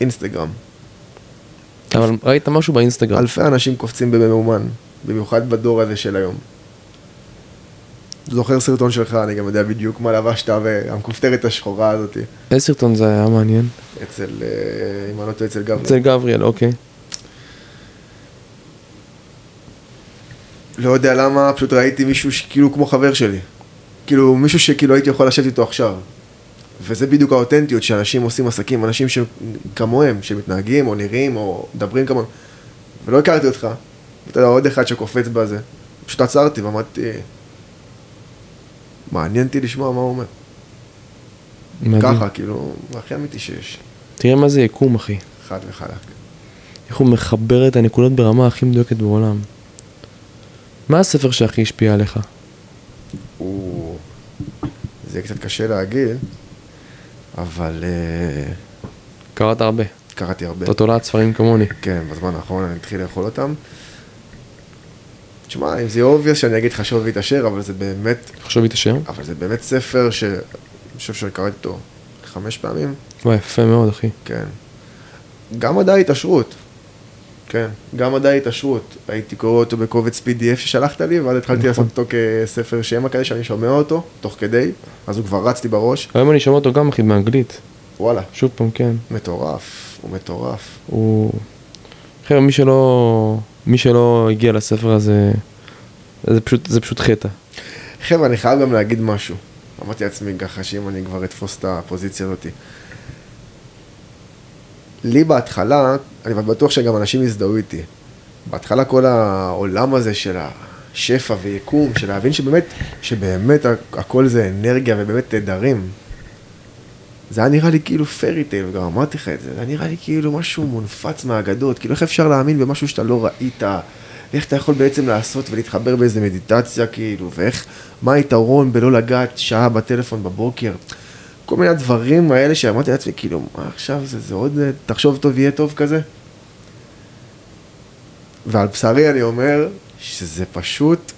אינסטגרם.
אבל ראית משהו באינסטגרם.
אלפי אנשים קופצים בממומן, במיוחד בדור הזה של היום. זוכר סרטון שלך, אני גם יודע בדיוק מה לבשת והמכופתרת השחורה הזאת.
איזה סרטון זה היה מעניין?
אצל, אה, אם אני לא טועה, אצל גברי.
אצל גבריאל, אוקיי.
לא יודע למה, פשוט ראיתי מישהו שכאילו כמו חבר שלי. כאילו, מישהו שכאילו הייתי יכול לשבת איתו עכשיו. וזה בדיוק האותנטיות שאנשים עושים עסקים, אנשים שכמוהם, שמתנהגים או נראים או מדברים כמוהם. ולא הכרתי אותך, אתה יודע, עוד אחד שקופץ בזה. פשוט עצרתי ואמרתי, מעניין אותי לשמוע מה הוא אומר.
מדהים.
ככה, כאילו, הכי אמיתי שיש.
תראה מה זה יקום, אחי.
חד וחלק.
איך הוא מחבר את הנקודות ברמה הכי מדויקת בעולם. מה הספר שהכי השפיע עליך?
הוא... זה קצת קשה להגיד, אבל אה,
קראת הרבה.
קראתי הרבה.
אתה תולעת ספרים כמוני.
כן, בזמן האחרון אני מתחיל לאכול אותם. תשמע, אם זה obvious שאני אגיד לך חשוב והתעשר, אבל זה באמת,
תחשוב להתעשר.
אבל זה באמת ספר שאני חושב שקראתי אותו חמש פעמים,
וואי, יפה מאוד, אחי.
כן. גם מדע ההתעשרות, כן, גם מדע ההתעשרות. הייתי קורא אותו בקובץ PDF ששלחת לי, ואז התחלתי
נכון.
לעשות אותו כספר שמע כזה שאני שומע אותו, תוך כדי, אז הוא כבר רץ לי בראש.
היום אני שומע אותו גם, אחי, באנגלית.
וואלה,
שוב פעם, כן.
מטורף, הוא מטורף.
הוא... חבר'ה, מי שלא... מי שלא הגיע לספר הזה, זה פשוט, זה פשוט חטא.
חבר'ה, אני חייב גם להגיד משהו. אמרתי לעצמי ככה, שאם אני כבר אתפוס את הפוזיציה הזאת. לי בהתחלה, אני בטוח שגם אנשים יזדהו איתי. בהתחלה כל העולם הזה של השפע ויקום, של להבין שבאמת, שבאמת הכל זה אנרגיה ובאמת תדרים. זה היה נראה לי כאילו פרי טייל, וגם אמרתי לך את זה, זה היה נראה לי כאילו משהו מונפץ מהאגדות, כאילו איך אפשר להאמין במשהו שאתה לא ראית, איך אתה יכול בעצם לעשות ולהתחבר באיזה מדיטציה כאילו, ואיך, מה היתרון בלא לגעת שעה בטלפון בבוקר, כל מיני הדברים האלה שאמרתי לעצמי, כאילו, מה עכשיו זה, זה עוד, תחשוב טוב, יהיה טוב כזה. ועל בשרי אני אומר שזה פשוט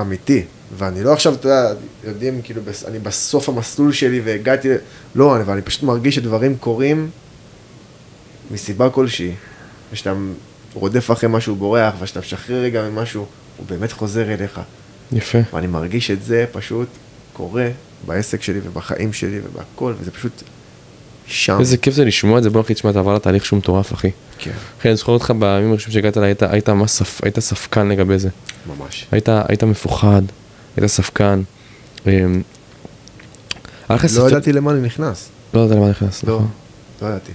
אמיתי. ואני לא עכשיו, אתה יודע, יודעים, כאילו, אני בסוף המסלול שלי והגעתי, לא, אבל אני פשוט מרגיש שדברים קורים מסיבה כלשהי. ושאתה רודף אחרי משהו בורח, ושאתה משחרר רגע ממשהו, הוא באמת חוזר אליך.
יפה.
ואני מרגיש את זה פשוט קורה בעסק שלי ובחיים שלי ובהכל, וזה פשוט שם.
איזה כיף זה לשמוע את זה, בוא אחי, תשמע, אתה עבר לתהליך שהוא מטורף, אחי.
כן,
אחי, אני זוכר אותך בימים הראשונים שהגעת אליי, היית, היית ספ... היית ספקן לגבי זה.
ממש.
היית, היית מפוחד, היית ספקן.
לא. ידעתי למה אני נכנס.
לא ידעת למה נכנס,
לא,
נכון.
לא ידעתי.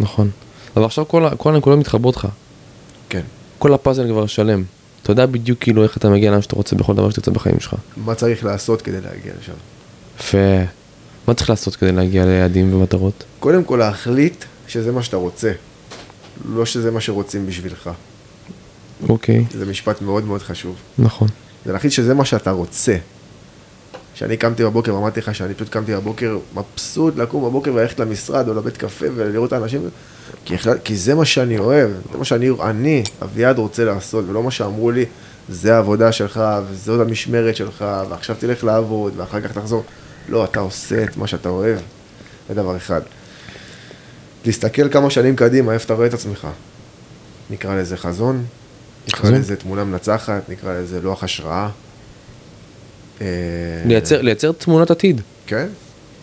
נכון. אבל עכשיו כל הנקודות מתחברות לך.
כן.
כל הפאזל כבר שלם. אתה יודע בדיוק כאילו איך אתה מגיע לאן שאתה רוצה בכל דבר שתרצה בחיים שלך.
מה צריך לעשות כדי להגיע לשם?
יפה. מה צריך לעשות כדי להגיע ליעדים ומטרות?
קודם כל להחליט שזה מה שאתה רוצה, לא שזה מה שרוצים בשבילך.
אוקיי,
זה משפט מאוד מאוד חשוב.
נכון.
זה להחליט שזה מה שאתה רוצה. כשאני קמתי בבוקר, ואמרתי לך שאני פשוט קמתי בבוקר מבסוט לקום בבוקר וללכת למשרד או לבית קפה ולראות את האנשים, כי, כי זה מה שאני אוהב, זה מה שאני, אני, אביעד רוצה לעשות, ולא מה שאמרו לי, זה העבודה שלך, וזאת המשמרת שלך, ועכשיו תלך לעבוד, ואחר כך תחזור. לא, אתה עושה את מה שאתה אוהב, זה דבר אחד. להסתכל כמה שנים קדימה, איפה אתה רואה את עצמך. נקרא לזה חזון, נקרא
חזון.
לזה תמונה מנצחת, נקרא לזה לוח השראה. אה,
לייצר, לייצר תמונת עתיד.
כן,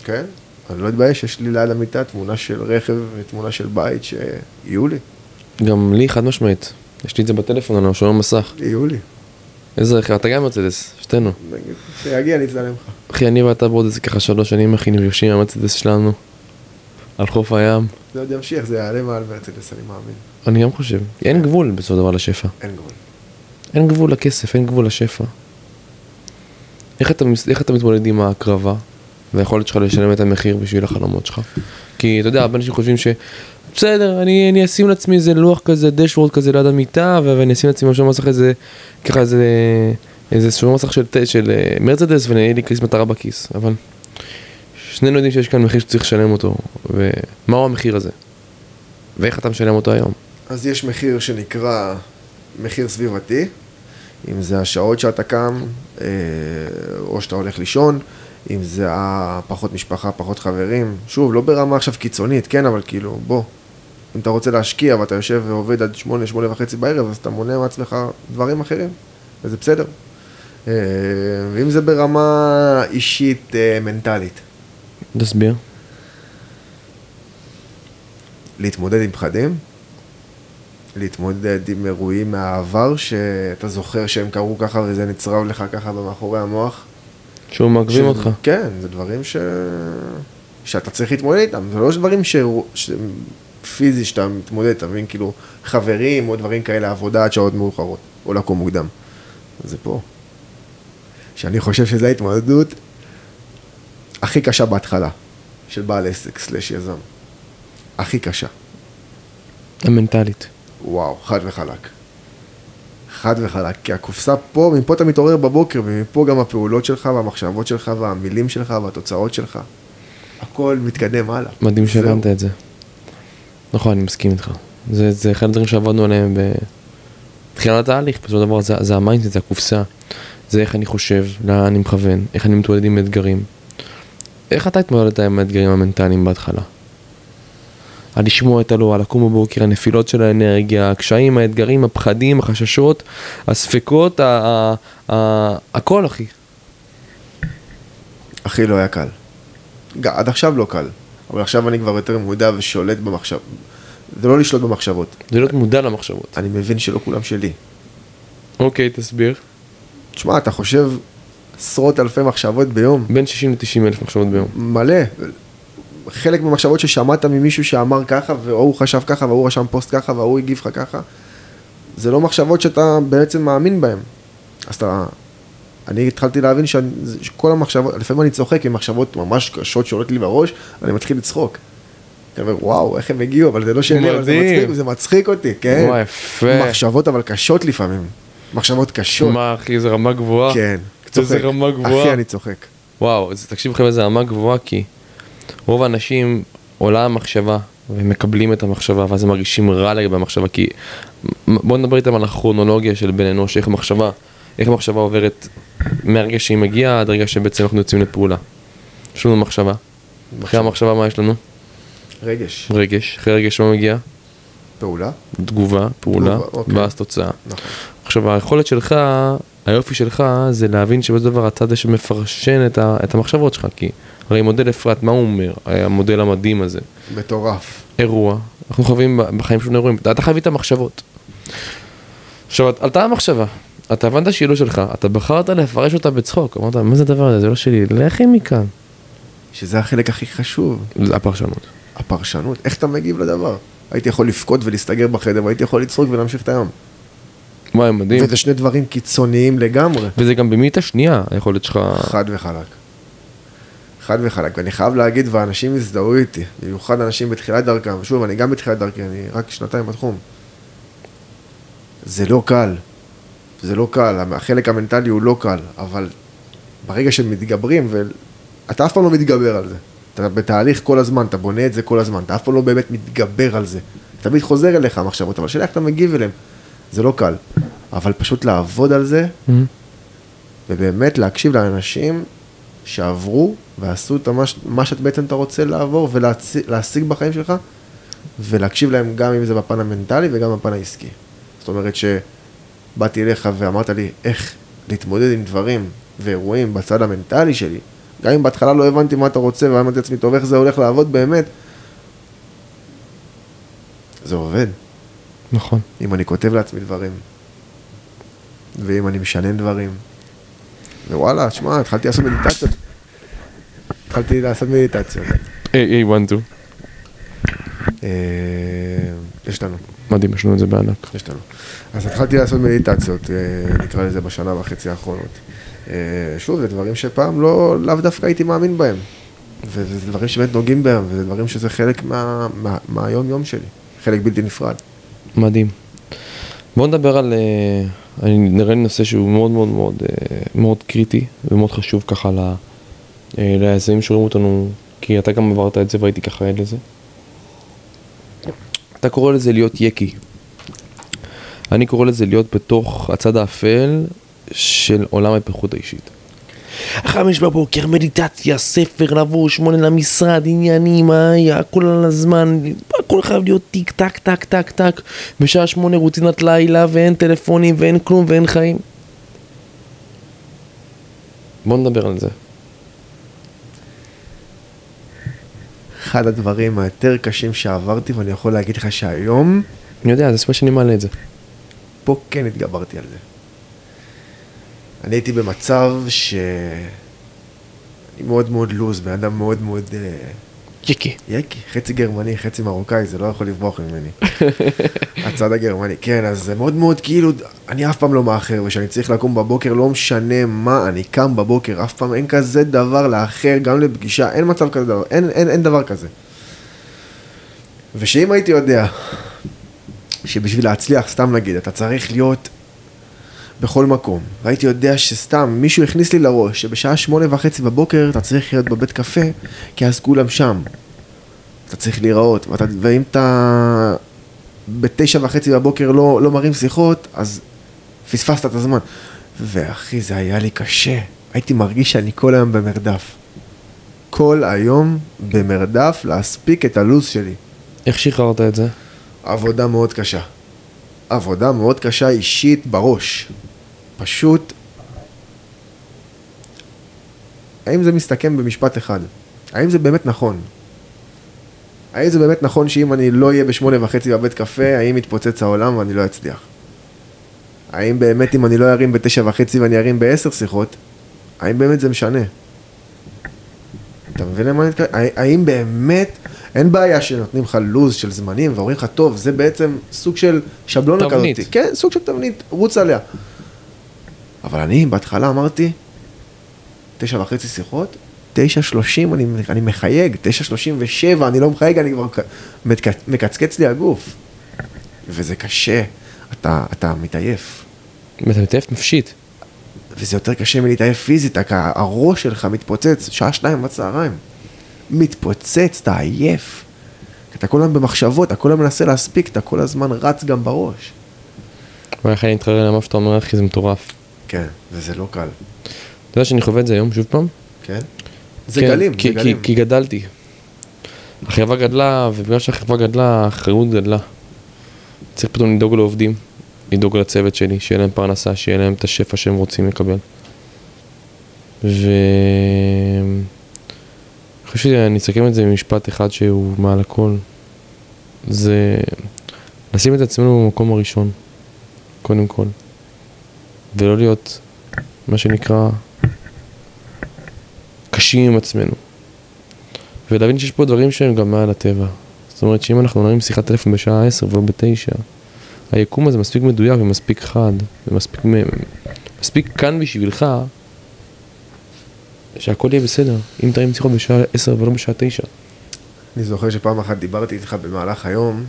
כן. אני לא אתבייש, יש לי ליד המיטה תמונה של רכב ותמונה של בית שיהיו לי,
גם לי חד משמעית. יש לי את זה בטלפון, אני שומר מסך.
יהיו לי.
איזה רכב, אתה גם מרצדס, שתינו.
כשיגיע אני אצלם לך.
אחי, אני ואתה בעוד איזה ככה שלוש שנים, אחי, נפגשים עם המרצדס שלנו. על חוף הים.
זה עוד ימשיך, זה יעלה מעל מרצדס, אני מאמין.
אני גם חושב. אין גבול בסופו של דבר לשפע.
אין גבול.
אין גבול לכסף, אין גבול לשפע. איך אתה, איך אתה מתמודד עם ההקרבה והיכולת שלך לשלם את המחיר בשביל החלומות שלך? כי אתה יודע, הרבה אנשים חושבים ש... בסדר, אני, אני אשים לעצמי איזה לוח כזה, דשוורד כזה ליד המיטה, ואני אשים לעצמי משהו מסך איזה, ככה איזה, איזה שומר מסך של, ט- של אה, מרצדס, ויהיה לי כיס מטרה בכיס. אבל שנינו יודעים שיש כאן מחיר שצריך לשלם אותו, ומהו המחיר הזה? ואיך אתה משלם אותו היום?
אז יש מחיר שנקרא מחיר סביבתי, אם זה השעות שאתה קם, או שאתה הולך לישון, אם זה הפחות משפחה, פחות חברים. שוב, לא ברמה עכשיו קיצונית, כן, אבל כאילו, בוא. אם אתה רוצה להשקיע ואתה יושב ועובד עד שמונה, שמונה וחצי בערב, אז אתה מונע מעצמך דברים אחרים, וזה בסדר. אה, ואם זה ברמה אישית, אה, מנטלית.
תסביר.
להתמודד עם פחדים, להתמודד עם אירועים מהעבר שאתה זוכר שהם קרו ככה וזה נצרב לך ככה במאחורי המוח.
שהוא מעכבים
ש-
אותך.
כן, זה דברים ש... שאתה צריך להתמודד איתם, זה לא דברים ש... ש... פיזי שאתה מתמודד, אתה מבין? כאילו, חברים או דברים כאלה, עבודה עד שעות מאוחרות, או לקום מוקדם. זה פה. שאני חושב שזו ההתמודדות הכי קשה בהתחלה, של בעל עסק סלש יזם. הכי קשה.
המנטלית.
וואו, חד וחלק. חד וחלק, כי הקופסה פה, מפה אתה מתעורר בבוקר, ומפה גם הפעולות שלך, והמחשבות שלך, והמילים שלך, והתוצאות שלך. הכל מתקדם הלאה.
מדהים. שהבנת את זה. נכון, אני מסכים איתך. זה, זה אחד הדברים שעבדנו עליהם בתחילת התהליך, בסופו של דבר זה, זה ה mindset, זה הקופסה. זה איך אני חושב, לאן אני מכוון, איך אני מתמודד עם אתגרים. איך אתה התמודדת עם האתגרים המנטליים בהתחלה? על לשמוע את הלא, על לקום בבוקר, הנפילות של האנרגיה, הקשיים, האתגרים, הפחדים, החששות, הספקות, ה- ה- ה- הכל אחי.
אחי, לא היה קל. עד עכשיו לא קל, אבל עכשיו אני כבר יותר מודע ושולט במחשב... זה לא לשלוט במחשבות.
זה להיות מודע למחשבות.
אני מבין שלא כולם שלי.
אוקיי, תסביר.
תשמע, אתה חושב עשרות אלפי מחשבות ביום,
בין 60 ל-90 אלף מחשבות ביום.
מלא. חלק מהמחשבות ששמעת ממישהו שאמר ככה, והוא חשב ככה, והוא רשם פוסט ככה, והוא הגיב לך ככה, זה לא מחשבות שאתה בעצם מאמין בהן. אז אתה... אני התחלתי להבין שאני- שכל המחשבות, לפעמים אני צוחק עם מחשבות ממש קשות שעולות לי בראש, אני מתחיל לצחוק. אני אומר, וואו, איך הם הגיעו, אבל זה לא שלי, אבל זה. מצחיק, זה מצחיק אותי, כן.
וואי, יפה.
מחשבות אבל קשות לפעמים. מחשבות קשות.
מה אחי, איזה רמה גבוהה.
כן.
איזה
צוחק.
רמה גבוהה.
אחי, אני צוחק.
וואו, תקשיב לכם איזה רמה גבוהה, כי רוב האנשים עולה המחשבה, והם מקבלים את המחשבה, ואז הם מרגישים רע לגבי המחשבה, כי בואו נדבר איתם על הכרונולוגיה של בן אנוש, איך מחשבה, איך מחשבה עוברת מהרגע שהיא מגיעה עד רגע שבעצם אנחנו יוצאים לפעולה. יש לנו מחשבה, אחרי המחשבה מה יש לנו?
רגש.
רגש, אחרי רגש מה מגיע?
פעולה.
תגובה, פעולה,
תגובה, אוקיי.
ואז תוצאה.
נכון.
עכשיו היכולת שלך, היופי שלך זה להבין שבסופו של דבר הצד הזה שמפרשן את, ה, את המחשבות שלך, כי הרי מודל אפרת, מה הוא אומר? המודל המדהים הזה.
מטורף.
אירוע, אנחנו חווים בחיים שלנו אירועים, אתה חווית את המחשבות. עכשיו, עלתה המחשבה, אתה הבנת שהיא לא שלך, אתה בחרת לפרש אותה בצחוק, אמרת, מה זה הדבר הזה? זה לא שלי, לכי מכאן.
שזה החלק הכי חשוב,
זה הפרשנות.
הפרשנות. איך אתה מגיב לדבר? הייתי יכול לבכות ולהסתגר בחדר, והייתי יכול לצחוק ולהמשיך את היום.
וואי, מדהים.
וזה שני דברים קיצוניים לגמרי.
וזה גם במאית השנייה, היכולת שלך...
חד וחלק. חד וחלק, ואני חייב להגיד, ואנשים הזדהו איתי, במיוחד אנשים בתחילת דרכם, שוב, אני גם בתחילת דרכי, אני רק שנתיים בתחום. זה לא קל, זה לא קל, החלק המנטלי הוא לא קל, אבל ברגע שמתגברים, ואתה אף פעם לא מתגבר על זה. אתה בתהליך כל הזמן, אתה בונה את זה כל הזמן, אתה אף פעם לא באמת מתגבר על זה. תמיד חוזר אליך המחשבות, אבל השאלה איך אתה מגיב אליהם, זה לא קל. אבל פשוט לעבוד על זה,
מהמם.
ובאמת להקשיב לאנשים שעברו ועשו את מה, ש- מה שאת בעצם אתה רוצה לעבור ולהשיג בחיים שלך, ולהקשיב להם גם אם זה בפן המנטלי וגם בפן העסקי. זאת אומרת שבאתי אליך ואמרת לי איך להתמודד עם דברים ואירועים בצד המנטלי שלי, גם אם בהתחלה לא הבנתי מה אתה רוצה ואמרתי לעצמי, טוב, איך זה הולך לעבוד באמת, זה עובד.
נכון.
אם אני כותב לעצמי דברים, ואם אני משנן דברים. ווואלה, שמע, התחלתי לעשות מדיטציות. התחלתי לעשות מדיטציות.
היי, one, two.
אה, יש לנו,
מדהים, יש לנו את זה בענק.
יש לנו. אז התחלתי לעשות מדיטציות, אה, נקרא לזה בשנה וחצי האחרונות. אה, שוב, זה דברים שפעם לא, לאו דווקא הייתי מאמין בהם. וזה דברים שבאמת נוגעים בהם, וזה דברים שזה חלק מה, מה, מהיום-יום שלי. חלק בלתי נפרד.
מדהים. בואו נדבר על, אה, אני נראה לי נושא שהוא מאוד מאוד מאוד מאוד קריטי ומאוד חשוב ככה ליזמים שרואים אותנו, כי אתה גם עברת את זה והייתי ככה עד לזה. אתה קורא לזה להיות יקי. אני קורא לזה להיות בתוך הצד האפל של עולם ההתפתחות האישית. חמש בבוקר, מדיטציה, ספר, לבוא, שמונה למשרד, עניינים, מה היה, הכל על הזמן, הכל חייב להיות טיק טק טק טק טק, בשעה שמונה רוטינת לילה ואין טלפונים ואין כלום ואין חיים. בוא נדבר על זה.
אחד הדברים היותר קשים שעברתי, ואני יכול להגיד לך שהיום,
אני יודע, זה סיבה שאני מעלה את זה.
פה כן התגברתי על זה. אני הייתי במצב ש... אני מאוד מאוד לוז, בן אדם מאוד מאוד... אה,
יקי.
יקי, חצי גרמני, חצי מרוקאי, זה לא יכול לברוח ממני. הצד הגרמני, כן, אז זה מאוד מאוד כאילו, אני אף פעם לא מאחר, וכשאני צריך לקום בבוקר, לא משנה מה, אני קם בבוקר, אף פעם אין כזה דבר לאחר, גם לפגישה, אין מצב כזה דבר, אין, אין, אין דבר כזה. ושאם הייתי יודע שבשביל להצליח, סתם נגיד, אתה צריך להיות בכל מקום, והייתי יודע שסתם מישהו הכניס לי לראש שבשעה שמונה וחצי בבוקר אתה צריך להיות בבית קפה, כי אז כולם שם. אתה צריך להיראות, ואתה, ואם אתה בתשע וחצי בבוקר לא, לא מרים שיחות, אז פספסת את הזמן. ואחי, זה היה לי קשה. הייתי מרגיש שאני כל היום במרדף. כל היום במרדף להספיק את הלו"ז שלי.
איך שחררת את זה?
עבודה מאוד קשה. עבודה מאוד קשה אישית בראש. פשוט... האם זה מסתכם במשפט אחד? האם זה באמת נכון? האם זה באמת נכון שאם אני לא אהיה בשמונה וחצי בבית קפה, האם יתפוצץ העולם ואני לא אצליח? האם באמת אם אני לא ארים בתשע וחצי ואני ארים בעשר שיחות, האם באמת זה משנה? אתה מבין למה אני מתכוון? האם באמת, אין בעיה שנותנים לך לו"ז של זמנים ואומרים לך, טוב, זה בעצם סוג של שבלונה כזאת.
תבנית.
כן, סוג של תבנית, רוץ עליה. אבל אני בהתחלה אמרתי, תשע וחצי שיחות, תשע שלושים אני, אני מחייג, תשע שלושים ושבע אני לא מחייג, אני כבר מקצקץ לי הגוף. וזה קשה, אתה, אתה מתעייף.
אתה מתעייף נפשית.
וזה יותר קשה מלהתעייף פיזית, הראש שלך מתפוצץ, שעה שתיים בצהריים. מתפוצץ, אתה עייף. אתה כל הזמן במחשבות, אתה כל הזמן מנסה להספיק, אתה כל הזמן רץ גם בראש.
איך אני מתחרר למה שאתה אומר, אחי, זה מטורף.
כן, וזה לא קל.
אתה יודע שאני חווה את זה היום שוב פעם?
כן? זה
כן,
גלים,
כי,
זה גלים.
כי, כי גדלתי. החברה גדלה, ובגלל שהחברה גדלה, האחריות גדלה. צריך פתאום לדאוג לעובדים, לדאוג לצוות שלי, שיהיה להם פרנסה, שיהיה להם את השפע שהם רוצים לקבל. ו... אני חושב שאני אסכם את זה במשפט אחד שהוא מעל הכל. זה לשים את עצמנו במקום הראשון, קודם כל. ולא להיות, מה שנקרא, קשים עם עצמנו. ולהבין שיש פה דברים שהם גם מעל הטבע. זאת אומרת שאם אנחנו נרים שיחת טלפון בשעה 10 ולא ב-9, היקום הזה מספיק מדויק ומספיק חד, ומספיק מספיק כאן בשבילך, שהכל יהיה בסדר. אם תרים שיחות בשעה 10 ולא בשעה 9.
אני זוכר שפעם אחת דיברתי איתך במהלך היום,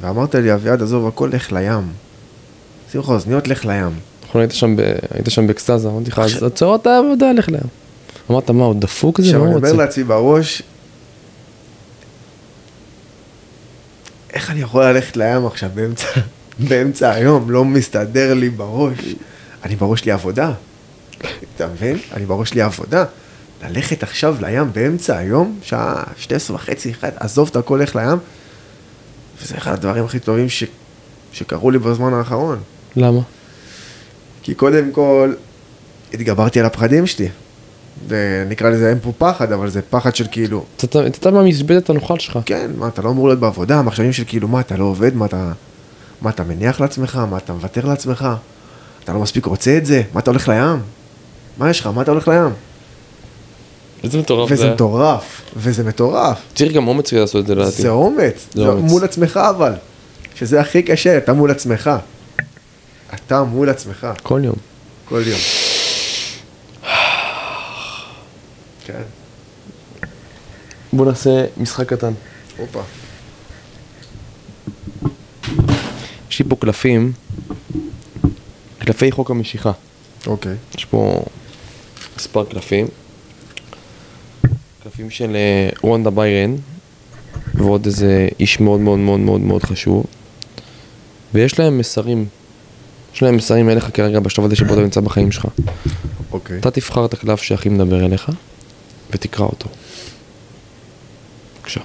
ואמרת לי, אביעד, עזוב, הכל לך לים. שים לך אוזניות, לך לים.
נכון, היית שם, ב... היית שם באקסטזה, אמרתי לך, אז עצור את העבודה, לך להם. אמרת, מה, הוא דפוק זה?
עכשיו, אני אומר? לעצמי בראש, איך אני יכול ללכת לים עכשיו באמצע, באמצע היום? לא מסתדר לי בראש. אני בראש לי עבודה. אתה מבין? אני בראש לי עבודה. ללכת עכשיו לים באמצע היום, שעה 12 וחצי, עזוב את הכל, לך לים. וזה אחד הדברים הכי טובים ש... שקרו לי בזמן האחרון.
למה?
כי קודם כל, התגברתי על הפחדים שלי. ונקרא לזה, אין פה פחד, אבל זה פחד של כאילו,
אתה מהמשבצת הנוכל שלך.
כן, מה, אתה לא אמור להיות בעבודה, המחשבים של כאילו, מה, אתה לא עובד, מה אתה, מה אתה מניח לעצמך, מה אתה מוותר לעצמך, אתה לא מספיק רוצה את זה, מה אתה הולך לים? מה יש לך, מה אתה הולך לים?
איזה מטורף
וזה מטורף, וזה מטורף,
צריך גם אומץ לעשות את זה לדעתי.
זה אומץ,
זה
זה
אומץ.
מול עצמך אבל, שזה הכי קשה, אתה מול עצמך, אתה מול עצמך,
כל יום.
כל יום. כן,
בוא נעשה משחק קטן.
הופה.
יש לי פה קלפים, קלפי חוק המשיכה.
אוקיי.
יש פה מספר קלפים. קלפים של אה, וונדה ביירן, ועוד איזה איש מאוד מאוד מאוד מאוד מאוד חשוב. ויש להם מסרים. יש להם מסרים אליך כרגע בשלב הזה שבו אתה נמצא בחיים שלך.
אוקיי.
אתה תבחר את הקלף שהכי מדבר אליך, ותקרא אותו. בבקשה.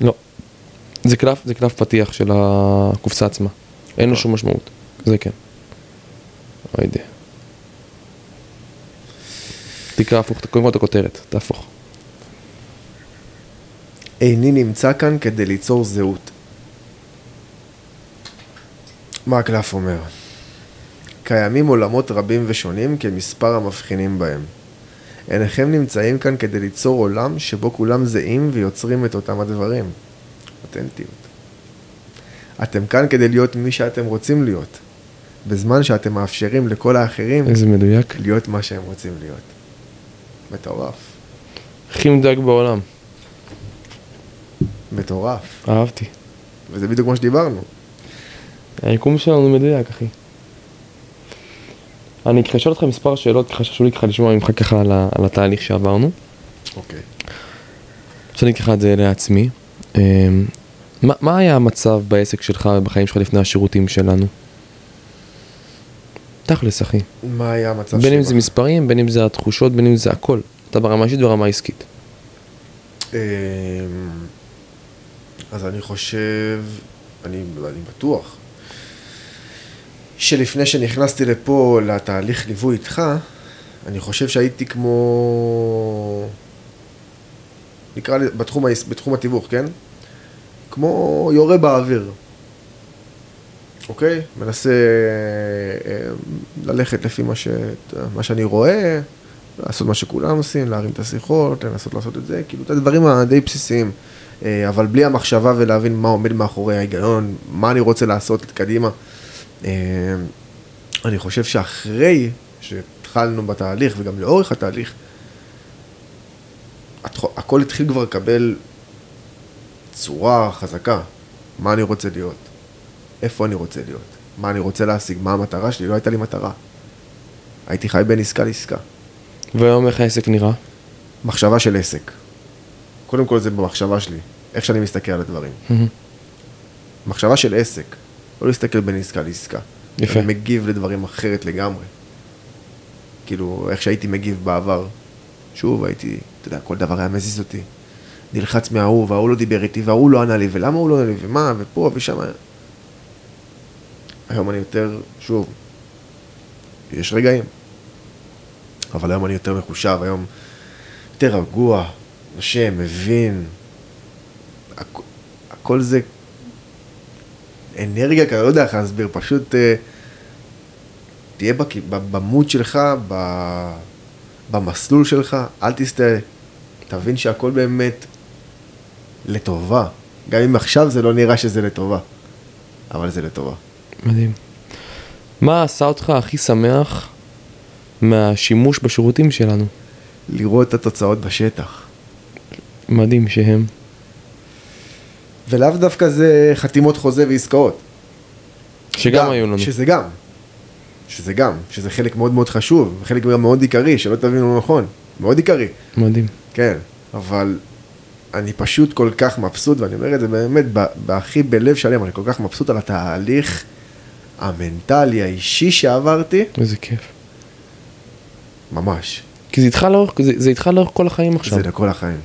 לא. זה קלף, זה קלף פתיח של הקופסה עצמה. אין לו שום משמעות. זה כן. לא יודע. תקרא הפוך, קודם כל את הכותרת, תהפוך.
איני נמצא כאן כדי ליצור זהות. מה הקלף אומר? קיימים עולמות רבים ושונים כמספר המבחינים בהם. אינכם נמצאים כאן כדי ליצור עולם שבו כולם זהים ויוצרים את אותם הדברים. אותנטיות. אתם כאן כדי להיות מי שאתם רוצים להיות, בזמן שאתם מאפשרים לכל האחרים
איזה מדויק.
להיות מה שהם רוצים להיות. מטורף.
הכי מדויק בעולם.
מטורף.
אהבתי.
וזה בדיוק מה שדיברנו.
היקום שלנו מדויק, אחי. אני אשאל אותך מספר שאלות, ככה שחשוב לי ככה לשמוע ממך ככה על, על התהליך שעברנו.
אוקיי.
עכשיו אני אקח את זה לעצמי. אמ, מה, מה היה המצב בעסק שלך ובחיים שלך לפני השירותים שלנו? תכלס, אחי.
מה היה המצב
בין אם זה? מספרים, בין אם זה התחושות, בין אם זה הכל. אתה ברמה אישית וברמה עסקית.
אמ, אז אני חושב, אני, אני בטוח, שלפני שנכנסתי לפה לתהליך ליווי איתך, אני חושב שהייתי כמו... נקרא לי, בתחום, בתחום התיווך, כן? כמו יורה באוויר. אוקיי? מנסה אה, ללכת לפי מה, ש... מה שאני רואה, לעשות מה שכולם עושים, להרים את השיחות, לנסות לעשות את זה, כאילו את הדברים הדי בסיסיים. אה, אבל בלי המחשבה ולהבין מה עומד מאחורי ההיגיון, מה אני רוצה לעשות קדימה. אה, אני חושב שאחרי שהתחלנו בתהליך וגם לאורך התהליך, הכל התחיל כבר לקבל צורה חזקה. מה אני רוצה להיות? איפה אני רוצה להיות? מה אני רוצה להשיג? מה המטרה שלי? לא הייתה לי מטרה. הייתי חי בין עסקה לעסקה.
והיום איך העסק נראה?
מחשבה של עסק. קודם כל זה במחשבה שלי, איך שאני מסתכל על הדברים. מחשבה של עסק, לא להסתכל בין עסקה לעסקה.
יפה.
אני מגיב לדברים אחרת לגמרי. כאילו, איך שהייתי מגיב בעבר. שוב, הייתי, אתה יודע, כל דבר היה מזיז אותי. נלחץ מההוא, וההוא לא דיבר איתי, וההוא לא ענה לי, ולמה הוא לא ענה לי, ומה, ופה ושם. היום אני יותר, שוב, יש רגעים. אבל היום אני יותר מחושב, היום יותר רגוע, נושם, מבין. הכ- הכל זה אנרגיה, אני לא יודע איך להסביר, פשוט אה, תהיה בק... במוד שלך, ב... במסלול שלך, אל תסטה, תבין שהכל באמת לטובה. גם אם עכשיו זה לא נראה שזה לטובה, אבל זה לטובה.
מדהים. מה עשה אותך הכי שמח מהשימוש בשירותים שלנו?
לראות את התוצאות בשטח.
מדהים שהם.
ולאו דווקא זה חתימות חוזה ועסקאות.
שגם היו לנו.
שזה גם. שזה גם. שזה חלק מאוד מאוד חשוב, חלק גם מאוד עיקרי, שלא תבינו לא נכון. מאוד עיקרי.
מדהים.
כן, אבל אני פשוט כל כך מבסוט, ואני אומר את זה באמת בהכי בלב שלם, אני כל כך מבסוט על התהליך המנטלי, האישי שעברתי,
איזה כיף.
ממש.
כי זה איתך לאורך, זה, זה איתך לאורך כל החיים עכשיו.
זה לכל החיים.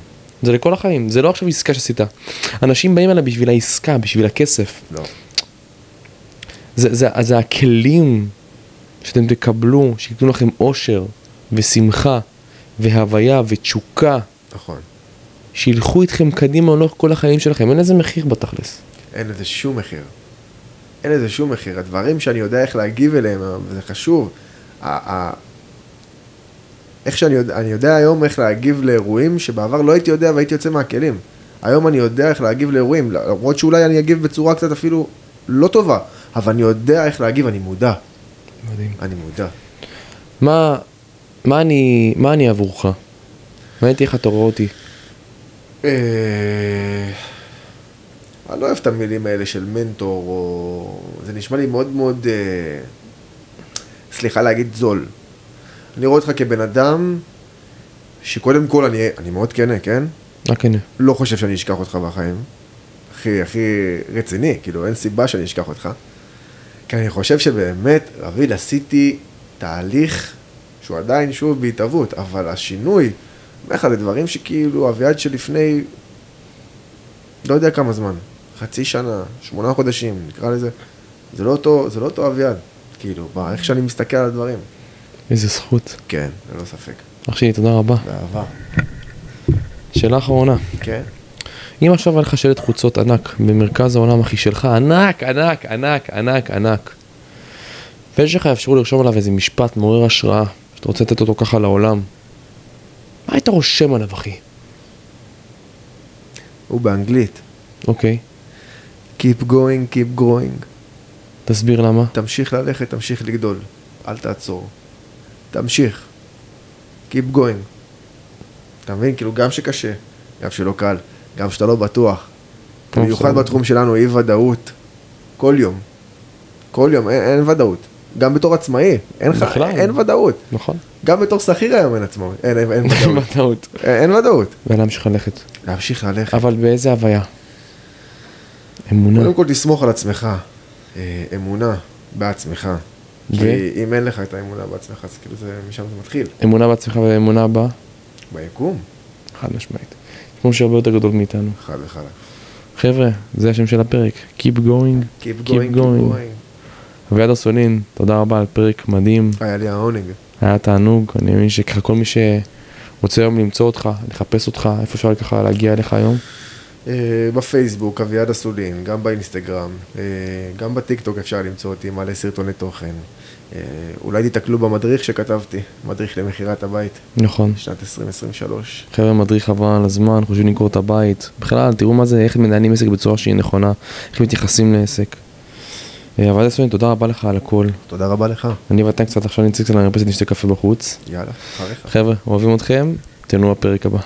זה לכל החיים, זה לא עכשיו עסקה שעשית. אנשים באים אליי בשביל העסקה, בשביל הכסף.
לא.
זה, זה, זה הכלים שאתם תקבלו, שייתנו לכם אושר ושמחה והוויה ותשוקה,
נכון.
שילכו איתכם קדימה לאורך כל החיים שלכם, אין לזה מחיר בתכלס.
אין לזה שום מחיר. אין לזה שום מחיר. הדברים שאני יודע איך להגיב אליהם, וזה חשוב. איך שאני יודע, אני יודע היום איך להגיב לאירועים שבעבר לא הייתי יודע והייתי יוצא מהכלים. היום אני יודע איך להגיב לאירועים, למרות שאולי אני אגיב בצורה קצת אפילו לא טובה, אבל אני יודע איך להגיב, אני מודע.
מדהים.
אני מודע.
מה, מה אני, מה אני עבורך? מעניין אותי איך אתה רואה אותי.
אה, אני לא אוהב את המילים האלה של מנטור, או... זה נשמע לי מאוד מאוד, אה, סליחה להגיד זול. אני רואה אותך כבן אדם שקודם כל אני, אני מאוד כנה, כן?
רק הנה.
לא חושב שאני אשכח אותך בחיים. הכי, הכי רציני, כאילו אין סיבה שאני אשכח אותך. כי אני חושב שבאמת, רביד, עשיתי תהליך שהוא עדיין שוב בהתהוות, אבל השינוי, אומר לך, שכאילו אביעד שלפני, לא יודע כמה זמן, חצי שנה, שמונה חודשים, נקרא לזה, זה לא אותו, זה לא אותו אביעד, כאילו, בא, איך שאני מסתכל על הדברים.
איזה זכות.
כן, ללא ספק.
אח שלי, תודה רבה.
באהבה.
שאלה אחרונה.
כן.
אם עכשיו היה לך שלט חוצות ענק במרכז העולם, אחי שלך, ענק, ענק, ענק, ענק, ענק. ויש לך אפשרות לרשום עליו איזה משפט מעורר השראה, שאתה רוצה לתת אותו ככה לעולם. מה היית רושם עליו, אחי?
הוא באנגלית.
אוקיי,
Keep going, keep growing.
תסביר למה.
תמשיך ללכת, תמשיך לגדול. אל תעצור. תמשיך. Keep going. אתה מבין? כאילו, גם שקשה, גם שלא קל, גם שאתה לא בטוח. במיוחד. בתחום שלנו, אי ודאות. כל יום. כל יום, אין, אין ודאות. גם בתור עצמאי, אין, לך,
בכלל.
אין ודאות.
נכון.
גם בתור שכיר היום אין עצמו, אין, אין, אין ודאות.
בטעות.
אין, אין ודאות.
ולהמשיך ללכת.
להמשיך ללכת.
אבל באיזה הוויה? אמונה.
קודם כל תסמוך על עצמך. אה, אמונה בעצמך.
ו?
כי אם אין לך את האמונה בעצמך, אז כאילו זה, משם זה מתחיל.
אמונה בעצמך ואמונה בה?
ביקום.
חד משמעית. כמו שהרבה יותר גדול מאיתנו.
חד וחלק.
חבר'ה, זה השם של הפרק. Keep going,
Keep going, keep going.
אביעד אסולין, תודה רבה על פרק מדהים.
היה לי העונג.
היה תענוג, אני מאמין שככה כל מי שרוצה היום למצוא אותך, לחפש אותך, איפה אפשר ככה להגיע אליך היום?
אה, בפייסבוק, אביעד אסולין, גם באינסטגרם, אה, גם בטיקטוק אפשר למצוא אותי, מעלה סרטוני תוכן. אה, אולי תיתקלו במדריך שכתבתי, מדריך למכירת הבית,
נכון.
שנת 2023.
חבר'ה, מדריך עבר על הזמן, חושבים למכור את הבית. בכלל, תראו מה זה, איך מנהלים עסק בצורה שהיא נכונה, איך מתייחסים לעסק. אביעד אסולין, תודה רבה לך על הכל.
תודה רבה לך.
אני ואתה קצת עכשיו נצא קצת למרפסת, נשתה קפה בחוץ.
יאללה, אחריך.
חבר'ה, אוהבים אתכם, תהנו בפרק הבא.